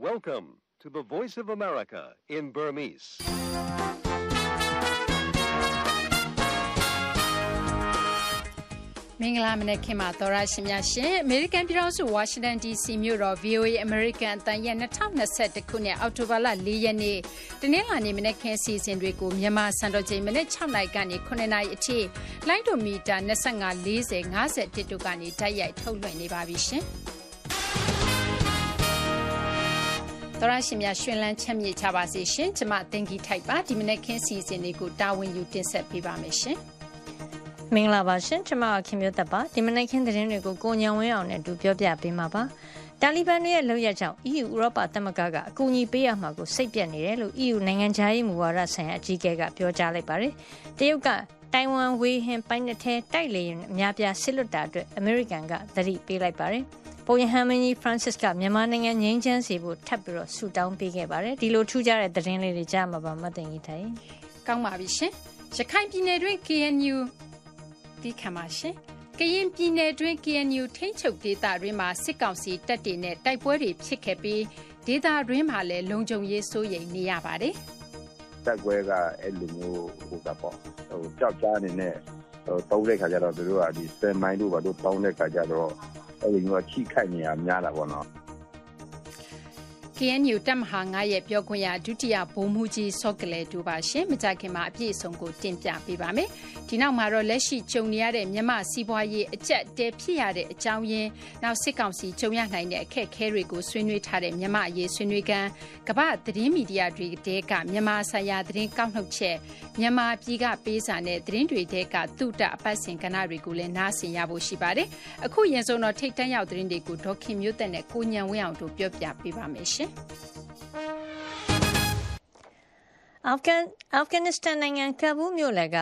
Welcome to the Voice of America in Burmese. ။မင်္ဂလာမနက်ခင်ပါသောရရှင်များရှင်။ American ပြည်ထောင်စု Washington DC မြို့တော် VOA American အတန်ရဲ့2021ခုနှစ်အောက်တိုဘာလ4ရက်နေ့တနင်္လာနေ့မနက်ခင်းစီစဉ်တွေကိုမြန်မာစံတော်ချိန်မနက်6နာရီကနေ9နာရီအထိလိုင်းဒိုမီတာ25 40 51တို့ကနေတိုက်ရိုက်ထုတ်လွှင့်နေပါပြီရှင်။ သောရရှင်များရှင်လန်းချမ်းမြေ့ကြပါစေရှင်ကျမတင်ကြီးထိုက်ပါဒီမနေ့ခင်းစီစဉ်လေးကိုတာဝန်ယူတင်ဆက်ပေးပါမယ်ရှင်မင်္ဂလာပါရှင်ကျမခင်မျိုးသက်ပါဒီမနေ့ခင်းသတင်းတွေကိုကိုညောင်ဝင်းအောင်နဲ့အတူပြောပြပေးမှာပါတာလီဘန်တွေရဲ့လုပ်ရကြောင်း EU ဥရောပသမဂ္ဂကအကူအညီပေးရမှာကိုစိတ်ပြက်နေတယ်လို့ EU နိုင်ငံခြားရေးမူဝါဒဆိုင်ရာအကြီးအကဲကပြောကြားလိုက်ပါတယ်တရုတ်ကတိုင်ဝမ်ဝေဟင်ပိုင်းတဲ့တိုက်လေရင်အများပြားဆစ်လွတ်တာအတွက်အမေရိကန်ကသတိပေးလိုက်ပါတယ်။ ပုပ်ရဟန်းမင်းကြီး Francis ကမြန်မာနိုင်ငံငြိမ်းချမ်းစေဖို့ထပ်ပြီးတော့ဆုတောင်းပေးခဲ့ပါတယ်ဒီလိုထူးခြားတဲ့သတင်းလေးတွေကြားမှာပါမတ်တင်ကြီးထိုင်ကောင်းပါပြီရှင်ရခိုင်ပြည်နယ်တွင် KNU ဒီခါမှာရှင်ကရင်ပြည်နယ်တွင် KNU ထိန်းချုပ်ဒေသတွင်မှာစစ်ကောင်စီတပ်တွေနဲ့တိုက်ပွဲတွေဖြစ်ခဲ့ပြီးဒေသတွင်းမှာလည်းလုံခြုံရေးစိုးရိမ်နေရပါတယ်တိုက်ပွဲကအဲ့လိုမျိုးဟိုကပေါ့ဟိုကြောက်ကြားနေနဲ့ဟိုတုံးတဲ့ခါကျတော့သူတို့ကဒီစင်မိုင်းတို့ဘာတို့တောင်းတဲ့ခါကျတော့ အဲ့ဒီမျိုးချိခိုက်နေရများတာပေါ့နော် KNU တပ်မဟာ9ရဲ့ ပြောခွင့်ရ ဒုတိယ ဗိုလ်မှူးကြီး စောကလေးတို့ပါရှင်မကြခင်မှာ အပြည့်အစုံကို တင်ပြပေးပါမယ် ဒီနောက်မှာတော့ လက်ရှိ ကြုံနေရတဲ့ မြမစီးပွားရေး အကျက်တဲဖြစ်ရတဲ့ အကြောင်းရင်း နောက် စစ်ကောင်စီ ကြုံရနိုင်တဲ့ အခက်အခဲတွေကို ဆွေးနွေးထားတဲ့ မြမအရေး ဆွေးနွေးကန်ကမ္ဘာသတင်းမီဒီယာတွေတဲက မြမဆိုင်ရာ သတင်းကောက်နှုတ်ချက် မြမပြည်က ပေးစာနဲ့ သတင်းတွေတဲကတုတ အပတ်စဉ် ကဏ္ဍတွေကိုလည်း နားဆင်ရဖို့ ရှိပါတယ် အခုရင်ဆုံးတော့ ထိတ်တန့်ရောက် သတင်းတွေကို ဒေါခင်မျိုးသက်နဲ့ကိုညံဝင်းအောင်တို့ပြောပြပေးပါမယ်ရှင်အာဖဂန်အာဖဂန်နစ္စတန်နိုင်ငံကဘူးမြို့လယ်က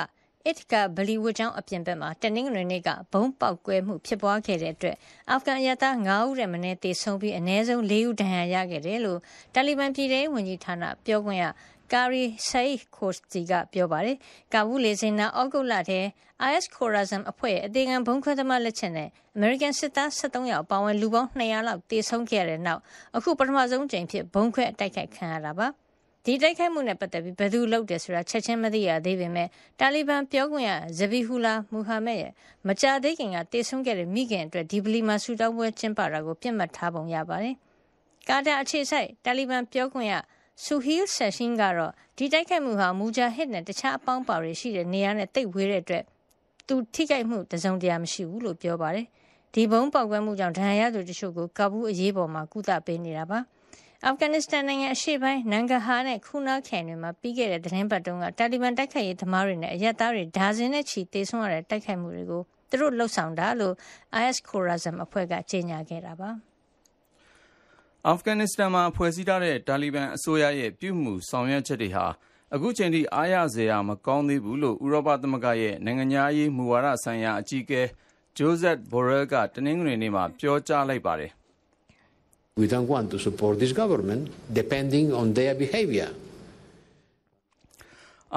အစ်ကဗလီဝတ်ကျောင်းအပြင်ဘက်မှာတနင်္ဂနွေနေ့ကဘုံပေါက်ကွဲမှုဖြစ်ပွားခဲ့တဲ့အတွက်အာဖဂန်ရသား9ဦးရဲ့မနေ့တေဆုံးပြီးအနည်းဆုံး4ဦးဒဏ်ရာရခဲ့တယ်လို့တာလီဘန်ပြည်ထောင်ဝန်ကြီးဌာနပြောခွင့်ရ ကာရီဆိုင်ခိုစတီကပြောပါတယ်။ကာဘူးလေစင်နာဩဂုတ်လထဲ IS Khorasan အဖွဲ့ရဲ့ အသေးခံဘုံခွဲသမား လက်ချက်နဲ့ American စစ်သား73ယောက်ပါဝင် လူပေါင်း200လောက်တေဆုံးခဲ့တဲ့နောက် အခု ပထမဆုံးကြိမ်ဖြစ်ဘုံခွဲတိုက်ခိုက်ခံရတာပါ။ဒီတိုက်ခိုက်မှုနဲ့ ပတ်သက်ပြီး ဘယ်သူလုပ်တယ်ဆိုတာ ချက်ချင်း မသိရသေးပေမဲ့တာလီဘန်ပြောခွင့်ရဇဘီဟူလာမူဟာမက်ရဲ့ မကြာသေးခင်ကတေဆုံးခဲ့တဲ့ မိခင်အတွက် ဒီပလီမှာဆူတောင်းပွဲ ကျင်းပတာကိုပြစ်မှတ်ထားပုံရပါတယ်။ကာတာအခြေဆိုင်တာလီဘန်ပြောခွင့်ရ ဆူဟီလ်ဆက်ရှင်ကတော့ ဒီတိုက်ခိုက်မှုဟာ မူဂျာဟစ်နဲ့ တခြားအပေါင်းပါတွေရှိတဲ့ နေရာနဲ့တိတ်ဝေးတဲ့အတွက် သူထိခိုက်မှု တစုံတရာ မရှိဘူးလို့ ပြောပါတယ်။ဒီဘုံပေါက်ကွဲမှုကြောင့် ဒဏ်ရာရသူတချို့ကို ကာဘူးအရေးပေါ်မှာ ကုသပေးနေတာပါ။အာဖဂန်နစ္စတန်နိုင်ငံ အရှေ့ပိုင်းနန်ဂဟာနဲ့ခူနာခရိုင်တွေမှာ ပြီးခဲ့တဲ့သတင်းပတ်တုန်းက တာလီဘန် တိုက်ခိုက်ရေးသမားတွေနဲ့ အရက်သားတွေ ဒါဇင်နဲ့ချီတေဆုံးရတဲ့ တိုက်ခိုက်မှုတွေကို သူတို့လှုပ်ဆောင်တာလို့ IS Khorasan အဖွဲ့က ကြေညာခဲ့တာပါ အာဖဂန်နစ္စတန်မှာ ဖွဲ့စည်းထားတဲ့ တာလီဘန်အစိုးရရဲ့ ပြုမှုဆောင်ရွက်ချက်တွေဟာ အခုချိန်ထိ အားရစရာ မကောင်းသေးဘူးလို့ ဥရောပသမဂ္ဂရဲ့ နိုင်ငံသားရေးမူဝါဒဆိုင်ရာ အကြီးအကဲဂျိုးဇက်ဘော်ရယ်ကတနင်္ဂနွေနေ့မှာ ပြောကြားလိုက်ပါတယ်။ We don't want to support this government depending on their behavior.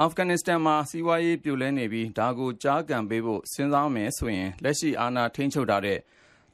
အာဖဂန်နစ္စတန်မှာ စီးပွားရေး ပြိုလဲနေပြီး ဒါကိုကြားကန်ပေးဖို့ စဉ်းစားမယ်ဆိုရင် လက်ရှိ အာဏာထိန်းချုပ်ထားတဲ့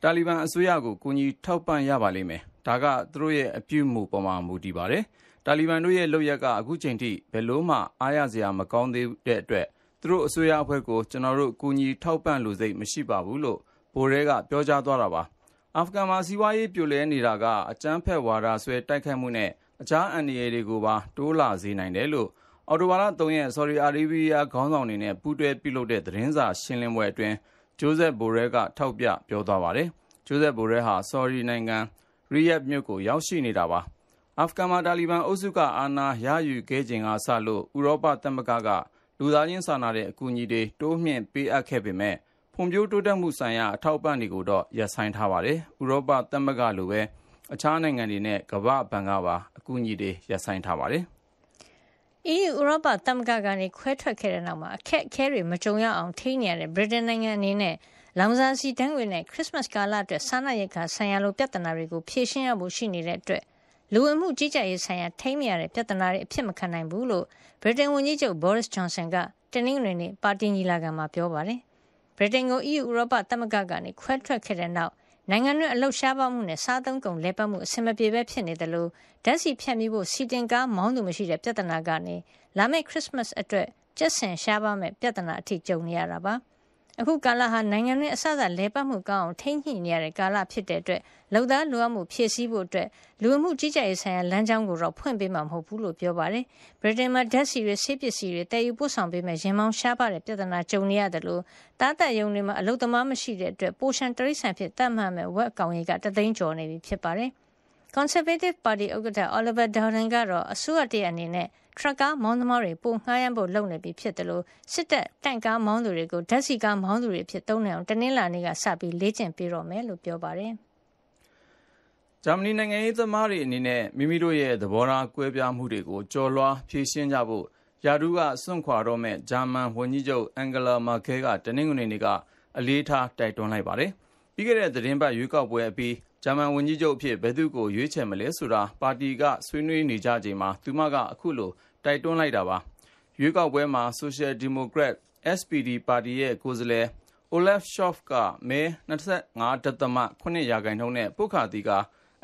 တာလီဘန်အစိုးရကို ကူညီထောက်ပံ့ရပါလိမ့်မယ်။ ဒါက သူတို့ရဲ့ အပြုအမူပေါ်မှာ မူတည်ပါတယ်။တာလီဘန်တို့ရဲ့ လုပ်ရက်က အခုချိန်ထိ ဘယ်လို့မှ အားရစရာ မကောင်းသေးတဲ့အတွက် သူတို့အစိုးရအဖွဲ့ကို ကျွန်တော်တို့ ကူညီထောက်ပံ့လိုစိတ် မရှိပါဘူး လို့ဘိုရဲကပြောကြားသွားတာပါ။အာဖဂန်မှာ စီးပွားရေး ပြိုလဲနေတာက အကြမ်းဖက်ဝါဒစွဲ တိုက်ခိုက်မှုနဲ့ အခြား အန္တရာယ်တွေကိုပါ တိုးလာစေနိုင်တယ်လို့ အော်တိုဘာလ3ရက် ဆော်ဒီအာရေဗီးယားခေါင်းဆောင်တွေနဲ့ ပူးတွဲပြုလုပ်တဲ့ သတင်းစာရှင်းလင်းပွဲအတွင်းဂျိုးဇက်ဘိုရဲကထောက်ပြ ပြောသွားပါတယ်။ဂျိုးဇက်ဘိုရဲဟာ ဆော်ဒီနိုင်ငံ ရီယက်မြို့ကို ရောက်ရှိနေတာပါ။အာဖဂန်မှာ တာလီဘန်အုပ်စုက အာဏာရယူခဲ့ခြင်းကစလို့ ဥရောပသမဂ္ဂက လူသားချင်းစာနာတဲ့ အကူအညီတွေ တိုးမြှင့်ပေးအပ်ခဲ့ပေမဲ့ဖွံ့ဖြိုးတိုးတက်မှုဆိုင်ရာ အထောက်အပံ့တွေကိုတော့ ရပ်ဆိုင်းထားပါတယ်။ဥရောပသမဂ္ဂလိုပဲ အခြားနိုင်ငံတွေနဲ့ ကမ္ဘာ့ဘဏ်ကပါ အကူအညီတွေ ရပ်ဆိုင်းထားပါတယ်။ EU ဥရောပသမဂ္ဂကနေ ခွဲထွက်ခဲ့တဲ့နောက်မှာ အခက်အခဲတွေ မကြုံရအောင် ထိန်းနေရတဲ့ ဗြိတိန်နိုင်ငံအနေနဲ့ လောင်စာဆီတန်းငွေနဲ့ ခရစ်မတ်ကာလအတွက် စားနပ်ရိက္ခာဆိုင်ရာလို ပြဿနာတွေကို ဖြေရှင်းရဖို့ ရှိနေတဲ့အတွက် လူဝင်မှုကြီးကြပ်ရေးဆိုင်ရာ ထိန်းမရတဲ့ ပြဿနာတွေ အဖြစ်မခံနိုင်ဘူးလို့ ဗြိတိန်ဝန်ကြီးချုပ် Boris Johnson က တနင်္ဂနွေနေ့ ပါတီညီလာခံမှာ ပြောပါတယ် ဗြိတိန်ကို EU ဥရောပသမဂ္ဂကနေ ခွဲထွက်ခဲ့တဲ့နောက် နိုင်ငံတွင်း အလုရှားပါမှုနဲ့ စားသုံးကုန်လဲပတ်မှု အဆင်မပြေပဲဖြစ်နေတယ်လို့ဓာတ်ဆီဖြတ်မိဖို့စီတင်ကားမောင်းသူမရှိတဲ့ ပြဿနာကနေ လာမယ့် ခရစ်စမတ်အတွက်ကျက်ဆင်ရှားပါမဲ့ပြဿနာအထိ ကြုံနေရတာပါ အခုကာလဟာနိုင်ငံတွင်းအစအစလဲပတ်မှုကောင်းအောင်ထိမ့်ညှိနေရတဲ့ကာလဖြစ်တဲ့အတွက်လုံသားလိုအပ်မှုဖြည့်ဆည်းဖို့အတွက်လူမှုကြီးကြပ်ရေးဆိုင်ရာလမ်းကြောင်းကိုတော့ဖွင့်ပေးမှာမဟုတ်ဘူးလို့ပြောပါတယ်ဗြိတိန်မှာဓာတ်ဆီတွေဆေးပစ္စည်းတွေတည်ယူပို့ဆောင်ပေးမဲ့ရင်မောင်းရှားပါတဲ့ပြဿနာကြုံနေရတယ်လို့တားတက်ယုံတွေမှာအလုသမားမရှိတဲ့အတွက်ပိုရှန်တရိษံဖြစ်တတ်မှတ်မဲ့ဝက်အကောင်ကြီးကတသိန်းကျော်နေပြီဖြစ်ပါတယ် Conservative Party ဥက္ကဋ္ဌ Oliver Dowden ကတော့အစိုးရတရအနေနဲ့ ထရက်ကားမောင်းသမားတွေပိုငှားရမ်းဖို့လုပ်နေပြီဖြစ်တယ်လို့စစ်တပ်တန့်ကားမောင်းသူတွေကိုဓာတ်စီကားမောင်းသူတွေဖြစ်သုံးနေအောင်တနင်္လာနေ့ကစပြီးလေ့ကျင့်ပေးတော့မယ်လို့ပြောပါတယ်။ဂျာမနီနိုင်ငံရေးသမားတွေအနေနဲ့မိမိတို့ရဲ့သဘောထားကွဲပြားမှုတွေကိုကြော်လွှားဖြေရှင်းကြဖို့ယာဒူးကစွန့်ခွာတော့မဲ့ဂျာမန်ဝန်ကြီးချုပ်အန်ဂလာမာကဲကတနင်္ဂနွေနေ့ကအလေးထားတိုက်တွန်းလိုက်ပါတယ်။ပြီးခဲ့တဲ့သတင်းပတ်ရွေးကောက်ပွဲအပြီး ဂျာမန်ဝန်ကြီးချုပ်အဖြစ် ဘယ်သူ့ကို ရွေးချယ်မလဲဆိုတာ ပါတီက ဆွေးနွေးနေကြချိန်မှာ သူမက အခုလို တိုက်တွန်းလိုက်တာပါ။ရွေးကောက်ပွဲမှာ Social Democrat SPD ပါတီရဲ့ ကိုယ်စားလှယ် Olaf Scholz က မဲ25.8ရာခိုင်နှုန်းနဲ့ပုခါတီက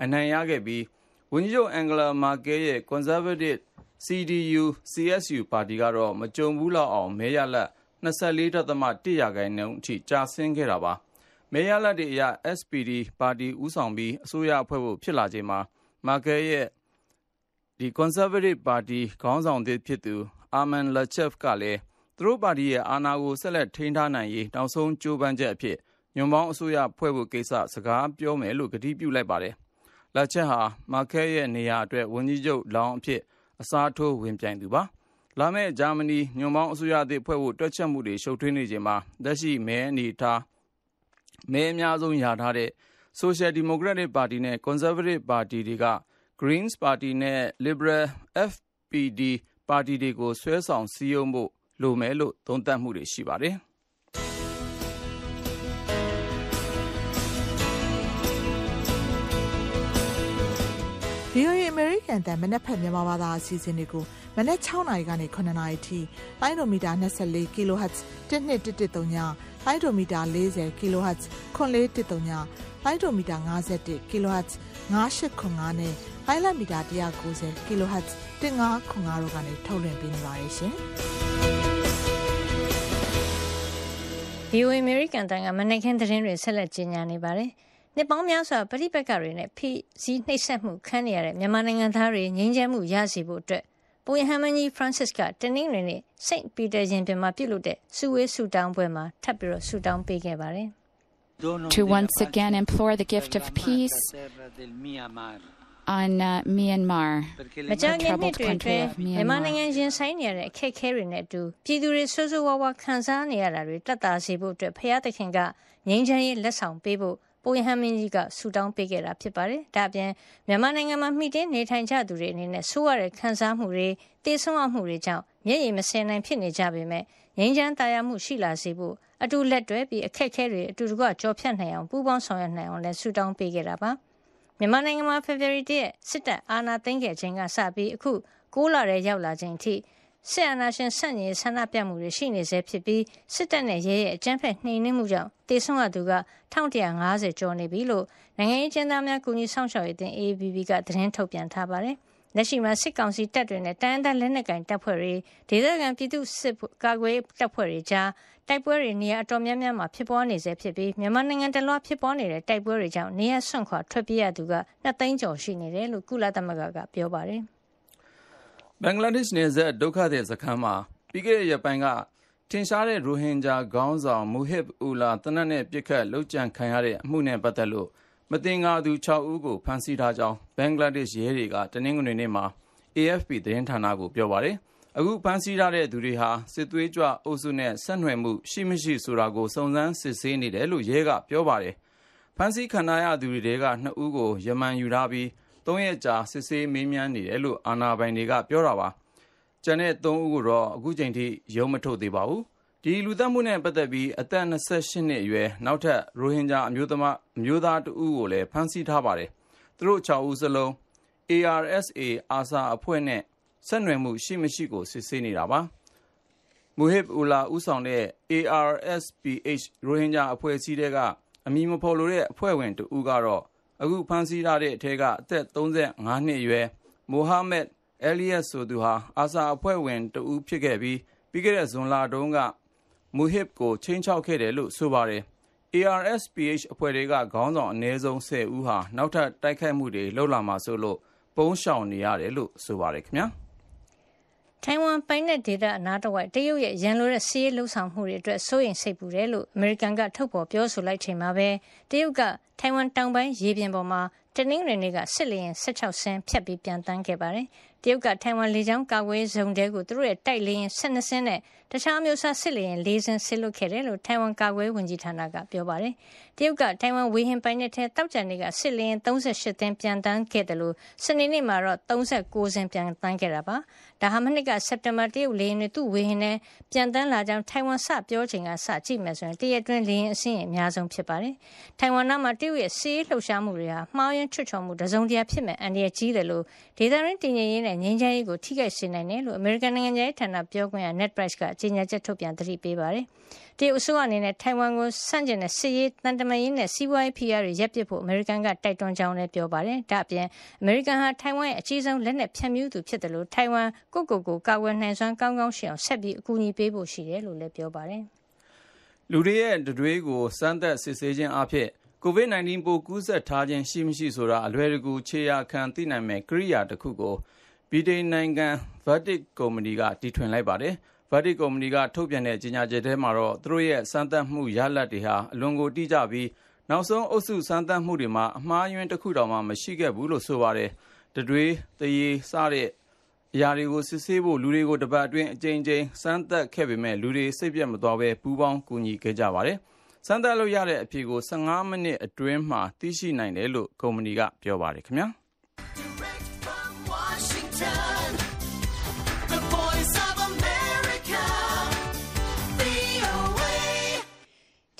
အနိုင်ရခဲ့ပြီး ဝန်ကြီးချုပ်အန်ဂလာမာကဲရဲ့ Conservative CDU CSU ပါတီကတော့ မကြုံဘူးလောက်အောင် မဲရလတ်24.1ရာခိုင်နှုန်းအထိ ကျဆင်းခဲ့တာပါ။ မဲရလဒ်တွေအရ SPD ပါတီဦးဆောင်ပြီး အစိုးရဖွဲ့ဖို့ ဖြစ်လာချိန်မှာမာကဲရဲ့ဒီ Conservative ပါတီ ခေါင်းဆောင်သစ်ဖြစ်သူ Armin Laschet ကလည်း သူတို့ပါတီရဲ့ အာဏာကို ဆက်လက်ထိန်းထားနိုင်ရေး နောက်ဆုံးကြိုးပမ်းချက်အဖြစ် ညွန်ပေါင်းအစိုးရဖွဲ့ဖို့ကိစ္စ စကားပြောမယ်လို့ ကတိပြုလိုက်ပါတယ်။ Laschet ဟာမာကဲရဲ့နေရာအတွက် ဝန်ကြီးချုပ်လောင်းအဖြစ် အစားထိုး ဝင်ပြိုင်သူပါ။လာမယ့် ဂျာမနီ ညွန်ပေါင်းအစိုးရသစ်ဖွဲ့ဖို့ တွက်ချက်မှုတွေ ရှုပ်ထွေးနေချိန်မှာ လက်ရှိ မဲအနေထား မဲအများဆုံးရထားတဲ့ Social Democratic ပါတီနဲ့ Conservative ပါတီတွေက Greens ပါတီနဲ့ Liberal FPD ပါတီတွေကို ဆွဲဆောင်စည်းရုံးဖို့လိုမယ်လို့ သုံးသပ်မှုတွေရှိပါတယ်။ VOA အမေရိကန်တန်မနက်ဖက်မြန်မာဘာသာအစီအစဉ်တွေကိုမနက်6နာရီကနေ9နာရီထိလိုင်းဒိုမီတာ24 kHz 1213ည လိုင်းဒိုမီတာ40 kHz 9413ညလိုင်းဒိုမီတာ51 kHz 9895နဲ့လိုင်းလမီတာ190 kHz 1505တို့ကနေထုတ်လွှင့်ပေးနေပါတယ်ရှင်။ VOA American တန်ကမနက်ခင်းသတင်းတွေဆက်လက်ကြီးညာနေပါတယ်။နှစ်ပေါင်းများစွာပဋိပက္ခတွေနဲ့ဖိစီးနှိပ်စက်မှုခံနေရတဲ့မြန်မာနိုင်ငံသားတွေငြိမ်းချမ်းမှုရစေဖို့အတွက် ပုယဟမန်ကြီး Francis က တနင်္ဂနွေနေ့ St. Peter ရင်ပြင်မှာ ပြုလုပ်တဲ့စုဝေးဆုတောင်းပွဲမှာ ထပ်ပြီးဆုတောင်းပေးခဲ့ပါတယ်။ To once again implore the gift of peace on uh, Myanmar မကြာခင်နှစ်တွေအတွင်းမြန်မာနိုင်ငံရင်ဆိုင်နေရတဲ့အခက်အခဲတွေနဲ့အတူပြည်သူတွေဆိုးဆိုးဝါးဝါခံစားနေရတာတွေတက်တာစေဖို့အတွက်ဖျားသခင်ကငြိမ်းချမ်းရေးလက်ဆောင်ပေးဖို့ ပုယဟမင်းကြီးကဆူတောင်းပေးခဲ့တာဖြစ်ပါတယ်။ဒါ့အပြင်မြန်မာနိုင်ငံမှာမှီတင်းနေထိုင်ကြသူတွေအနေနဲ့ဆိုးရတဲ့ခံစားမှုတွေတေဆုံးအမှုတွေကြောင့်မျက်ရည်မစင်နိုင်ဖြစ်နေကြပေမဲ့ငြိမ်းချမ်းတရားမှုရှိလာစေဖို့အတူလက်တွဲပြီးအခက်အခဲတွေအတူတကွကြော်ဖြတ်နိုင်အောင်ပူးပေါင်းဆောင်ရွက်နိုင်အောင်လည်းဆူတောင်းပေးခဲ့တာပါ။မြန်မာနိုင်ငံမှာဖေဖော်ဝါရီလစစ်တပ်အာဏာသိမ်းခဲ့ခြင်းကစပြီးအခု6လရဲရောက်လာခြင်းအထိ စစ်အာဏာရှင်ဆန့်ကျင်ဆန္ဒပြမှုတွေရှိနေဆဲဖြစ်ပြီးစစ်တပ်နဲ့ရဲရဲ့အကြမ်းဖက်နှိမ်နင်းမှုကြောင့်တေဆုံးရသူက1150ကျော်နေပြီလို့နိုင်ငံရေးကျင်းသားများကူညီဆောင်ရှောက်ရေးအသင်း AABB ကသတင်းထုတ်ပြန်ထားပါတယ်။လက်ရှိမှာစစ်ကောင်စီတပ်တွေနဲ့တန်တန်လက်နက်ကင်တပ်ဖွဲ့တွေဒေသခံပြည်သူစစ်ကာကွယ်တပ်ဖွဲ့တွေကြားတိုက်ပွဲတွေနေရာအတော်များများမှာဖြစ်ပွားနေဆဲဖြစ်ပြီးမြန်မာနိုင်ငံတလွှာဖြစ်ပွားနေတဲ့တိုက်ပွဲတွေကြောင့်နေရာဆွန့်ခွာထွက်ပြေးရသူက2သိန်းကျော်ရှိနေတယ်လို့ကုလသမဂ္ဂကပြောပါတယ်။ ဘင်္ဂလားဒေ့ရှ်နယ်စပ် ဒုက္ခသည်စခန်းမှာ ပြီးခဲ့တဲ့ရက်ပိုင်းက ထင်ရှားတဲ့ ရိုဟင်ဂျာခေါင်းဆောင်မူဟစ်အူလာသေနတ်နဲ့ပစ်ခတ် လုပ်ကြံခံရတဲ့အမှုနဲ့ ပတ်သက်လို့ မသင်္ကာသူ ၆ ဦးကို ဖမ်းဆီးထားကြောင်း ဘင်္ဂလားဒေ့ရှ် ရဲတွေက တနင်္ဂနွေနေ့မှာ AFP သတင်းဌာနကို ပြောပါတယ်။အခုဖမ်းဆီးထားတဲ့သူတွေဟာ စစ်သွေးကြွအုပ်စုနဲ့ ဆက်နွယ်မှု ရှိမရှိဆိုတာကို စုံစမ်းစစ်ဆေးနေတယ်လို့ ရဲက ပြောပါတယ်။ဖမ်းဆီးခံထားရသူတွေထဲက ၂ ဦးကို ရမန်ယူထားပြီး ၃ ရက်ကြာ စစ်ဆေးမေးမြန်းနေတယ်လို့ အာဏာပိုင်တွေက ပြောတာပါ။ကျန်တဲ့ ၃ ဦးကိုတော့အခုချိန်ထိ ရုံးမထုတ်သေးပါဘူး။ဒီလူသတ်မှုနဲ့ ပတ်သက်ပြီး အသက် ၂၈ နှစ်အရွယ် နောက်ထပ် ရိုဟင်ဂျာ အမျိုးသားတဦးကိုလည်း ဖမ်းဆီးထားပါတယ်။သူတို့ ၆ ဦးစလုံး ARSA အာဆာအဖွဲ့နဲ့ ဆက်နွယ်မှု ရှိမရှိကို စစ်ဆေးနေတာပါ။မူဟစ်အူလာဦးဆောင်တဲ့ ARSPH ရိုဟင်ဂျာ အဖွဲ့အစည်းတွေကအမည်မဖော်လိုတဲ့ အဖွဲ့ဝင်တဦးကတော့ အခုဖမ်းဆီးထားတဲ့အထက်ကအသက်35နှစ်အရွယ် မိုဟာမက်အယ်လီယတ်ဆိုသူဟာအာဆာအဖွဲ့ဝင်တဦးဖြစ်ခဲ့ပြီး ပြီးခဲ့တဲ့ ဇွန်လတုန်းကမူဟစ်ကိုချင်းချောက်ခဲ့တယ်လို့ ဆိုပါတယ်။ ARSPH အဖွဲ့တွေကခေါင်းဆောင် အနည်းဆုံး10ဦးဟာ နောက်ထပ် တိုက်ခိုက်မှုတွေ လုပ်လာမှာဆိုလို့ ပုန်းရှောင်နေရတယ်လို့ ဆိုပါတယ်ခင်ဗျာ။ ထိုင်ဝမ်ပိုင်နက်ဒေသ အနားတဝိုက် တရုတ်ရဲ့ ရန်လိုတဲ့စီးရေးလှုပ်ဆောင်မှုတွေအတွက် စိုးရိမ်စိတ်ပူတယ်လို့ အမေရိကန်က ထုတ်ဖော်ပြောဆိုလိုက်ချိန်မှာပဲ တရုတ်က ထိုင်ဝမ်တောင်ပိုင်း ရေပြင်ပေါ်မှာ တနင်္ဂနွေနေ့က စစ်လေယာဉ်16စင်း ဖြတ်ပြီးပြန်တန်းခဲ့ပါတယ်။တရုတ်က ထိုင်ဝမ်လေကြောင်းကာကွယ်ဇုံတဲကို သူတို့ရဲ့ တိုက်လေယာဉ်12စင်းနဲ့ တခြားမျိုးစား စစ်လေယာဉ် ၄ စင်းဆစ်လွတ်ခဲ့တယ်လို့ ထိုင်ဝမ်ကာကွယ်ဝန်ကြီးဌာနက ပြောပါတယ်။တရုတ်က ထိုင်ဝမ်ဝေဟင်ပိုင်နက်ထဲတောက်ကြံတွေကစစ်လေယာဉ်38သင်းပြန်တန်းခဲ့တယ်လို့စနေနေ့မှာတော့39စင်းပြန်တန်းခဲ့တာပါ။ ဒါဟာမနှစ်က စက်တင်ဘာ တရုတ်လေယာဉ်တွေ သူ့ဝေဟင်နဲ့ပြန်တန်းလာကြောင်း ထိုင်ဝမ် စပြောချိန်ကစကြည့်မယ်ဆိုရင် တရက်တွင်း လေယာဉ်အစင်းအများဆုံး ဖြစ်ပါတယ်။ထိုင်ဝမ်နားမှာ တရုတ်ရဲ့စီးရေးလှုပ်ရှားမှုတွေဟာ မှားယွင်းချွတ်ချော်မှု တစုံတရာဖြစ်မဲ့အန္တရာယ်ကြီးတယ်လို့ဒေသရင်း တည်ငြိမ်ရေးနဲ့ ငြိမ်းချမ်းရေးကို ထိခိုက်စေနိုင်တယ်လို့ အမေရိကန် နိုင်ငံရေးဌာန ပြောခွင့်ရ Ned Price က ကြေညာချက်ထုတ်ပြန် သတိပေးပါတယ်။တရုတ်အစိုးရအနေနဲ့ ထိုင်ဝမ်ကို ဆန့်ကျင်တဲ့ စစ်ရေးတန်တမာရေးနဲ့ စီးပွားရေးဖိအားတွေ ရပ်ပစ်ဖို့ အမေရိကန်က တိုက်တွန်းကြောင်းလည်း ပြောပါတယ်။ဒါ့အပြင် အမေရိကန်ဟာ ထိုင်ဝမ်ရဲ့ အကြီးဆုံး လက်နက်ဖြန့်ဖြူးသူဖြစ်တယ်လို့ထိုင်ဝမ် ကိုကိုကို ကာကွယ်နိုင်စွမ်း ကောင်းကောင်းရှိအောင် ဆက်ပြီး အကူအညီပေးဖို့ ရှိတယ်လို့လည်း ပြောပါတယ်။လူတွေရဲ့တွေးကို စမ်းသပ်စစ်ဆေးခြင်းအဖြစ် COVID-19 ပိုးကူးစက်ထားခြင်းရှိမရှိဆိုတာ အလွယ်တကူ ခြေရာခံသိနိုင်မဲ့ကိရိယာတစ်ခုကို ဗြိတိန်နိုင်ငံ Vertic ကုမ္ပဏီက တီထွင်လိုက်ပါတယ်။ Vertic ကုမ္ပဏီက ထုတ်ပြန်တဲ့ ကြေညာချက်ထဲမှာတော့ သူတို့ရဲ့ စမ်းသပ်မှုရလဒ်တွေဟာ အလွန်ကို တိကျပြီး နောက်ဆုံး အုပ်စုစမ်းသပ်မှုတွေမှာ အမှားယွင်းတစ်ခုတောင်မှ မရှိခဲ့ဘူးလို့ ဆိုပါတယ်။တတွေးတရေ စတဲ့အရာတွေကို စစ်ဆေးဖို့ လူတွေကို တပတ်အတွင်း အကြိမ်ကြိမ် စမ်းသပ်ခဲ့ပေမဲ့လူတွေ စိတ်ပြတ်မသွားဘဲ ပူးပေါင်း ကူညီခဲ့ကြပါတယ်။စမ်းသပ်လို့ရတဲ့အဖြေကို15မိနစ်အတွင်းမှာ သိရှိနိုင်တယ်လို့ ကုမ္ပဏီက ပြောပါတယ်ခင်ဗျာ။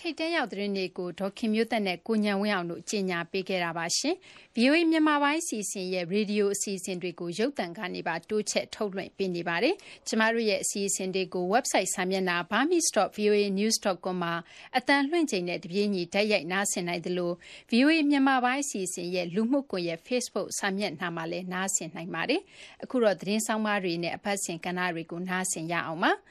ထိတ်တန့်ရောက် သတင်းတွေကို ဒေါခင်မျိုးသက်နဲ့ ကိုညံဝင်းအောင်တို့ ကြီးညာပေးခဲ့တာပါရှင်။ VOA မြန်မာပိုင်းစီစဉ်ရဲ့ ရေဒီယို အစီအစဉ်တွေကို ရုပ်သံကနေပါ တိုးချက်ထုတ်လွှင့်ပေးနေပါတယ်။ကျမတို့ရဲ့ အစီအစဉ်တွေကို website စာမျက်နှာ burmese.voanews.com မှာအတန်လွှင့်ချိန်နဲ့ တပြေးညီဓာတ်ရိုက် နားဆင်နိုင်သလို VOA မြန်မာပိုင်း အစီအစဉ်ရဲ့ လူမှုကွန်ရက် Facebook စာမျက်နှာမှာလည်း နားဆင်နိုင်ပါတယ်။အခုတော့ သတင်းဆောင်မတွေနဲ့ အပတ်စဉ် ကဏ္ဍတွေကို နားဆင်ရအောင်ပါ။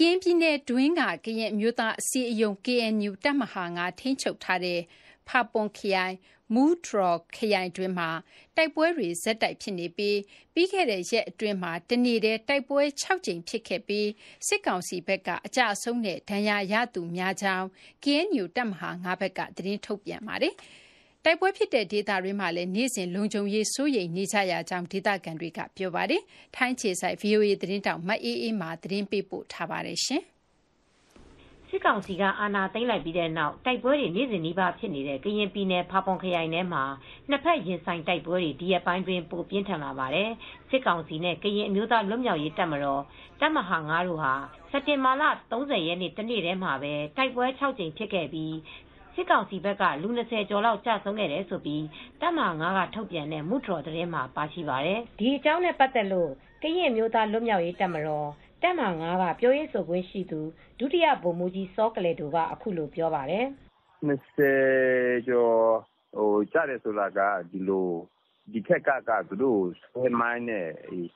ကရင်ပြည်နယ်တွင်းက ကရင်အမျိုးသားအစည်းအရုံး KNU တပ်မဟာ ၅ ထိန်းချုပ်ထားတဲ့ ဖာပွန်ခရိုင် မူးထရော်ခရိုင်တွင်းမှာ တိုက်ပွဲတွေ ဆက်တိုက်ဖြစ်နေပြီး ပြီးခဲ့တဲ့ရက်အတွင်းမှာ တနေ့တည်း တိုက်ပွဲ6ကြိမ် ဖြစ်ခဲ့ပြီး စစ်ကောင်စီဘက်က အကြအဆုံးနဲ့ ဒဏ်ရာရသူများကြောင်း KNU တပ်မဟာ ၅ ဘက်က သတင်းထုတ်ပြန်ပါတယ်။ တိုက်ပွဲဖြစ်တဲ့ ဒေသတွေမှာလည်း နေ့စဉ် လုံခြုံရေး စိုးရိမ်နေကြရကြောင်း ဒေသခံတွေက ပြောပါတယ်။ထိုင်းခြေဆိုင် VOA သတင်းတောက် မအေးအေးမာ သတင်းပေးပို့ထားပါတယ်ရှင်။စစ်ကောင်စီက အာဏာသိမ်းလိုက်ပြီးတဲ့နောက် တိုက်ပွဲတွေ နေ့စဉ်နီးပါး ဖြစ်နေတဲ့ ကရင်ပြည်နယ် ဖာပွန်ခရိုင်ထဲမှာ နှစ်ဖက် ရင်ဆိုင်တိုက်ပွဲတွေ ဒီရက်ပိုင်းတွင်ပိုပြင်းထန်လာပါတယ်။စစ်ကောင်စီနဲ့ ကရင်အမျိုးသား လွတ်မြောက်ရေးတပ်မတော် တပ်မဟာ9တို့ဟာ စက်တင်ဘာလ30ရက်နေ့ တနေ့တည်းမှာပဲ တိုက်ပွဲ6ကြိမ် ဖြစ်ခဲ့ပြီး စစ်ကောင်စီဘက်က လူ20ကျော်လောက် ကျဆုံးခဲ့တယ်လို့ တပ်မဟာ9ကထုတ်ပြန်တဲ့မူထရော်သတင်းမှာ ပါရှိပါတယ်။ဒီအကြောင်းနဲ့ ပတ်သက်လို့ ကရင်မျိုးသား လွတ်မြောက်ရေးတပ်မတော် တပ်မဟာ9ကပြောရေးဆိုခွင့်ရှိသူ ဒုတိယဗိုလ်မှူးကြီး စောကလေတို့ကအခုလိုပြောပါတယ်။20ကျော်ဟိုကြတယ်ဆိုတာက ဒီလိုဒီထက်ကကသူတို့ဆွဲမိုင်းနဲ့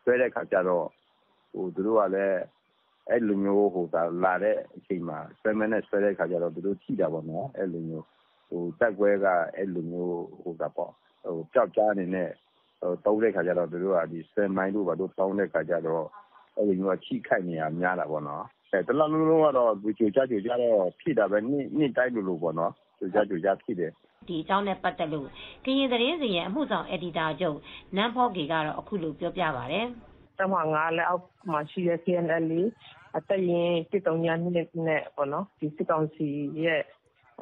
ဆွဲတဲ့ခါကျတော့ဟိုသူတို့ကလည်း အဲ့လိုမျိုးဟိုဒါလာတဲ့အချိန်မှာဆွဲမဲနဲ့ဆွဲတဲ့ခါကျတော့သူတို့ထိတာပေါ့နော်အဲ့လိုမျိုးဟိုတက်ကွဲကအဲ့လိုမျိုးဟိုဒါပေါ့ဟိုကြောက်ကြားအနေနဲ့ဟိုတုံးတဲ့ခါကျတော့သူတို့ကဒီဆွဲမိုင်းတို့ဘာတို့တောင်းတဲ့ခါကျတော့အဲ့လိုမျိုးချိခိုက်နေရများတာပေါ့နော်အဲတလားလုံးလုံးကတော့ဒီကြိုကြကြိုကြတော့ဖြစ်တာပဲနှစ်နှစ်တိုင်းလိုလိုပေါ့နော်ကြိုကြကြိုကြဖြစ်တယ်ဒီအကြောင်းနဲ့ပတ်သက်လို့ကရင်သတင်းစီရဲ့အမှုဆောင်အက်ဒီတာချုပ်နန်းဖောကေကတော့အခုလိုပြောပြပါဗျ။ တမငါလည်းအောက်မှာရှိတဲ့ KNL အသက်ရင်တစ်တုံညာနှစ်နဲ့ပေါ့နော်ဒီစစ်ကောင်စီရဲ့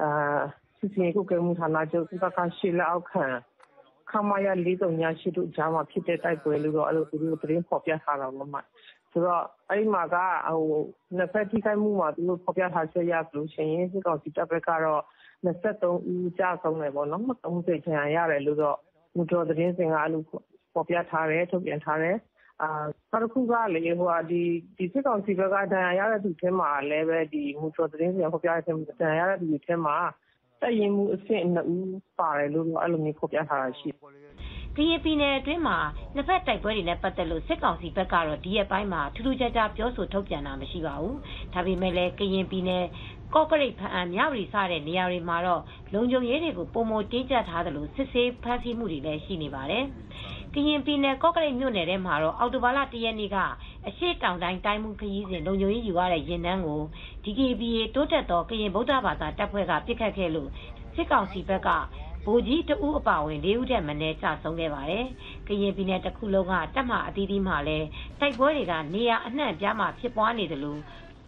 အာစစ်စင်ကုကဲမှုဌာနချုပ်ကကရှိလက်အောက်ခံခမရလေးတုံညာရှိတို့ဂျာမှာဖြစ်တဲ့တိုက်ပွဲလို့တော့အဲ့လိုသူတို့သတင်းဖော်ပြထားတာပေါ့မှဆိုတော့အဲ့မှာကဟိုနှစ်ဖက်ထိခိုက်မှုမှာသူတို့ဖော်ပြထားချက်ရဆိုလို့ရှိရင်စစ်ကောင်စီတပ်ဘက်ကတော့23ဦးကြာဆုံးတယ်ပေါ့နော်30ချန်ရတယ်လို့တော့မူတော်သတင်းစင်ကအဲ့လိုဖော်ပြထားတယ်ထုတ်ပြန်ထားတယ်အာ နောက်တစ်ခုကလေဟိုဟာဒီဒီစစ်ကောင်စီဘက်က ဒဏ်ရာရတဲ့သူထဲမှာလည်းပဲဒီမူတော်သတင်းစီဖော်ပြတဲ့ဒဏ်ရာရတဲ့သူထဲမှာ တပ်ရင်းမှုအဆင့်နှစ်ဦးပါတယ်လို့ အဲ့လိုမျိုးဖော်ပြထားတာရှိတယ် ကရင်ပြည်နယ်အတွင်းမှာ နှစ်ဖက်တိုက်ပွဲတွေနဲ့ ပတ်သက်လို့ စစ်ကောင်စီဘက်ကတော့ ဒီရက်ပိုင်းမှာ ထူးထူးခြားခြား ပြောဆိုထုတ်ပြန်တာ မရှိပါဘူး။ဒါပေမဲ့လည်း ကရင်ပြည်နယ် ကော့ကရိတ်ဖန်အံ မြဝတီ စတဲ့နေရာတွေမှာတော့ လုံခြုံရေးတွေကိုပုံမတင်းကျပ်ထားသလို စစ်ဆေးဖမ်းဆီးမှုတွေလည်း ရှိနေပါတယ်။ ကရင်ပြည်နယ် ကော့ကရိတ်မြို့နယ်ထဲမှာတော့ အော်တိုဘာလ ၁ ရက်နေ့က အရှိတောင်တိုင်း တိုင်းမှုခရီးစဉ် လုံခြုံရေးယူရတဲ့ရင်နှန်းကို DKBA တိုးတက်သော ကရင်ဗုဒ္ဓဘာသာတပ်ဖွဲ့ကပြစ်ခတ်ခဲ့လို့ စစ်ကောင်စီဘက်က ဗိုလ်ကြီးတဦးအပါဝင် ၄ ဦးထက်မနည်း ကျဆုံးခဲ့ပါတယ်။ကရင်ပြည်နယ်တစ်ခုလုံးက တပ်မအသီးသီးမှာလည်း တိုက်ပွဲတွေက နေရာအနှံ့ပြားမှာ ဖြစ်ပွားနေတယ်လို့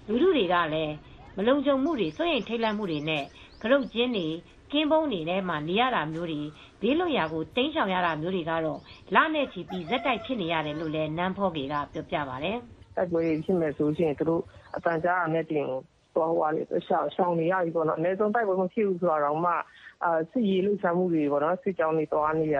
လူလူတွေကလည်း မလုံခြုံမှုတွေ စိုးရိမ်ထိတ်လန့်မှုတွေနဲ့ကရုတ်ကျင်းတွေ ကင်းပုံးတွေထဲမှာ နေရတာမျိုးတွေ ဘေးလွတ်ရာကိုတင်းရှောင်ရတာမျိုးတွေကတော့ လနဲ့ချီပြီးဇက်တိုက်ဖြစ်နေရတယ်လို့လည်း နန်းဖောကေက ပြောပြပါတယ်။တိုက်ပွဲဖြစ်မယ်ဆိုရင် သူတို့အတန်ကြားရတဲ့တင်သွားဟွာလေရှောင်းရှောင်းနေရပြီပေါ့နော် အနည်းဆုံး တိုက်ပွဲမဖြစ်ဘူးဆိုတော့မှအာစစ်ရေးလှုပ်ရှားမှုတွေပေါ့နော်စစ်ကြောင်းတွေတွားနေရ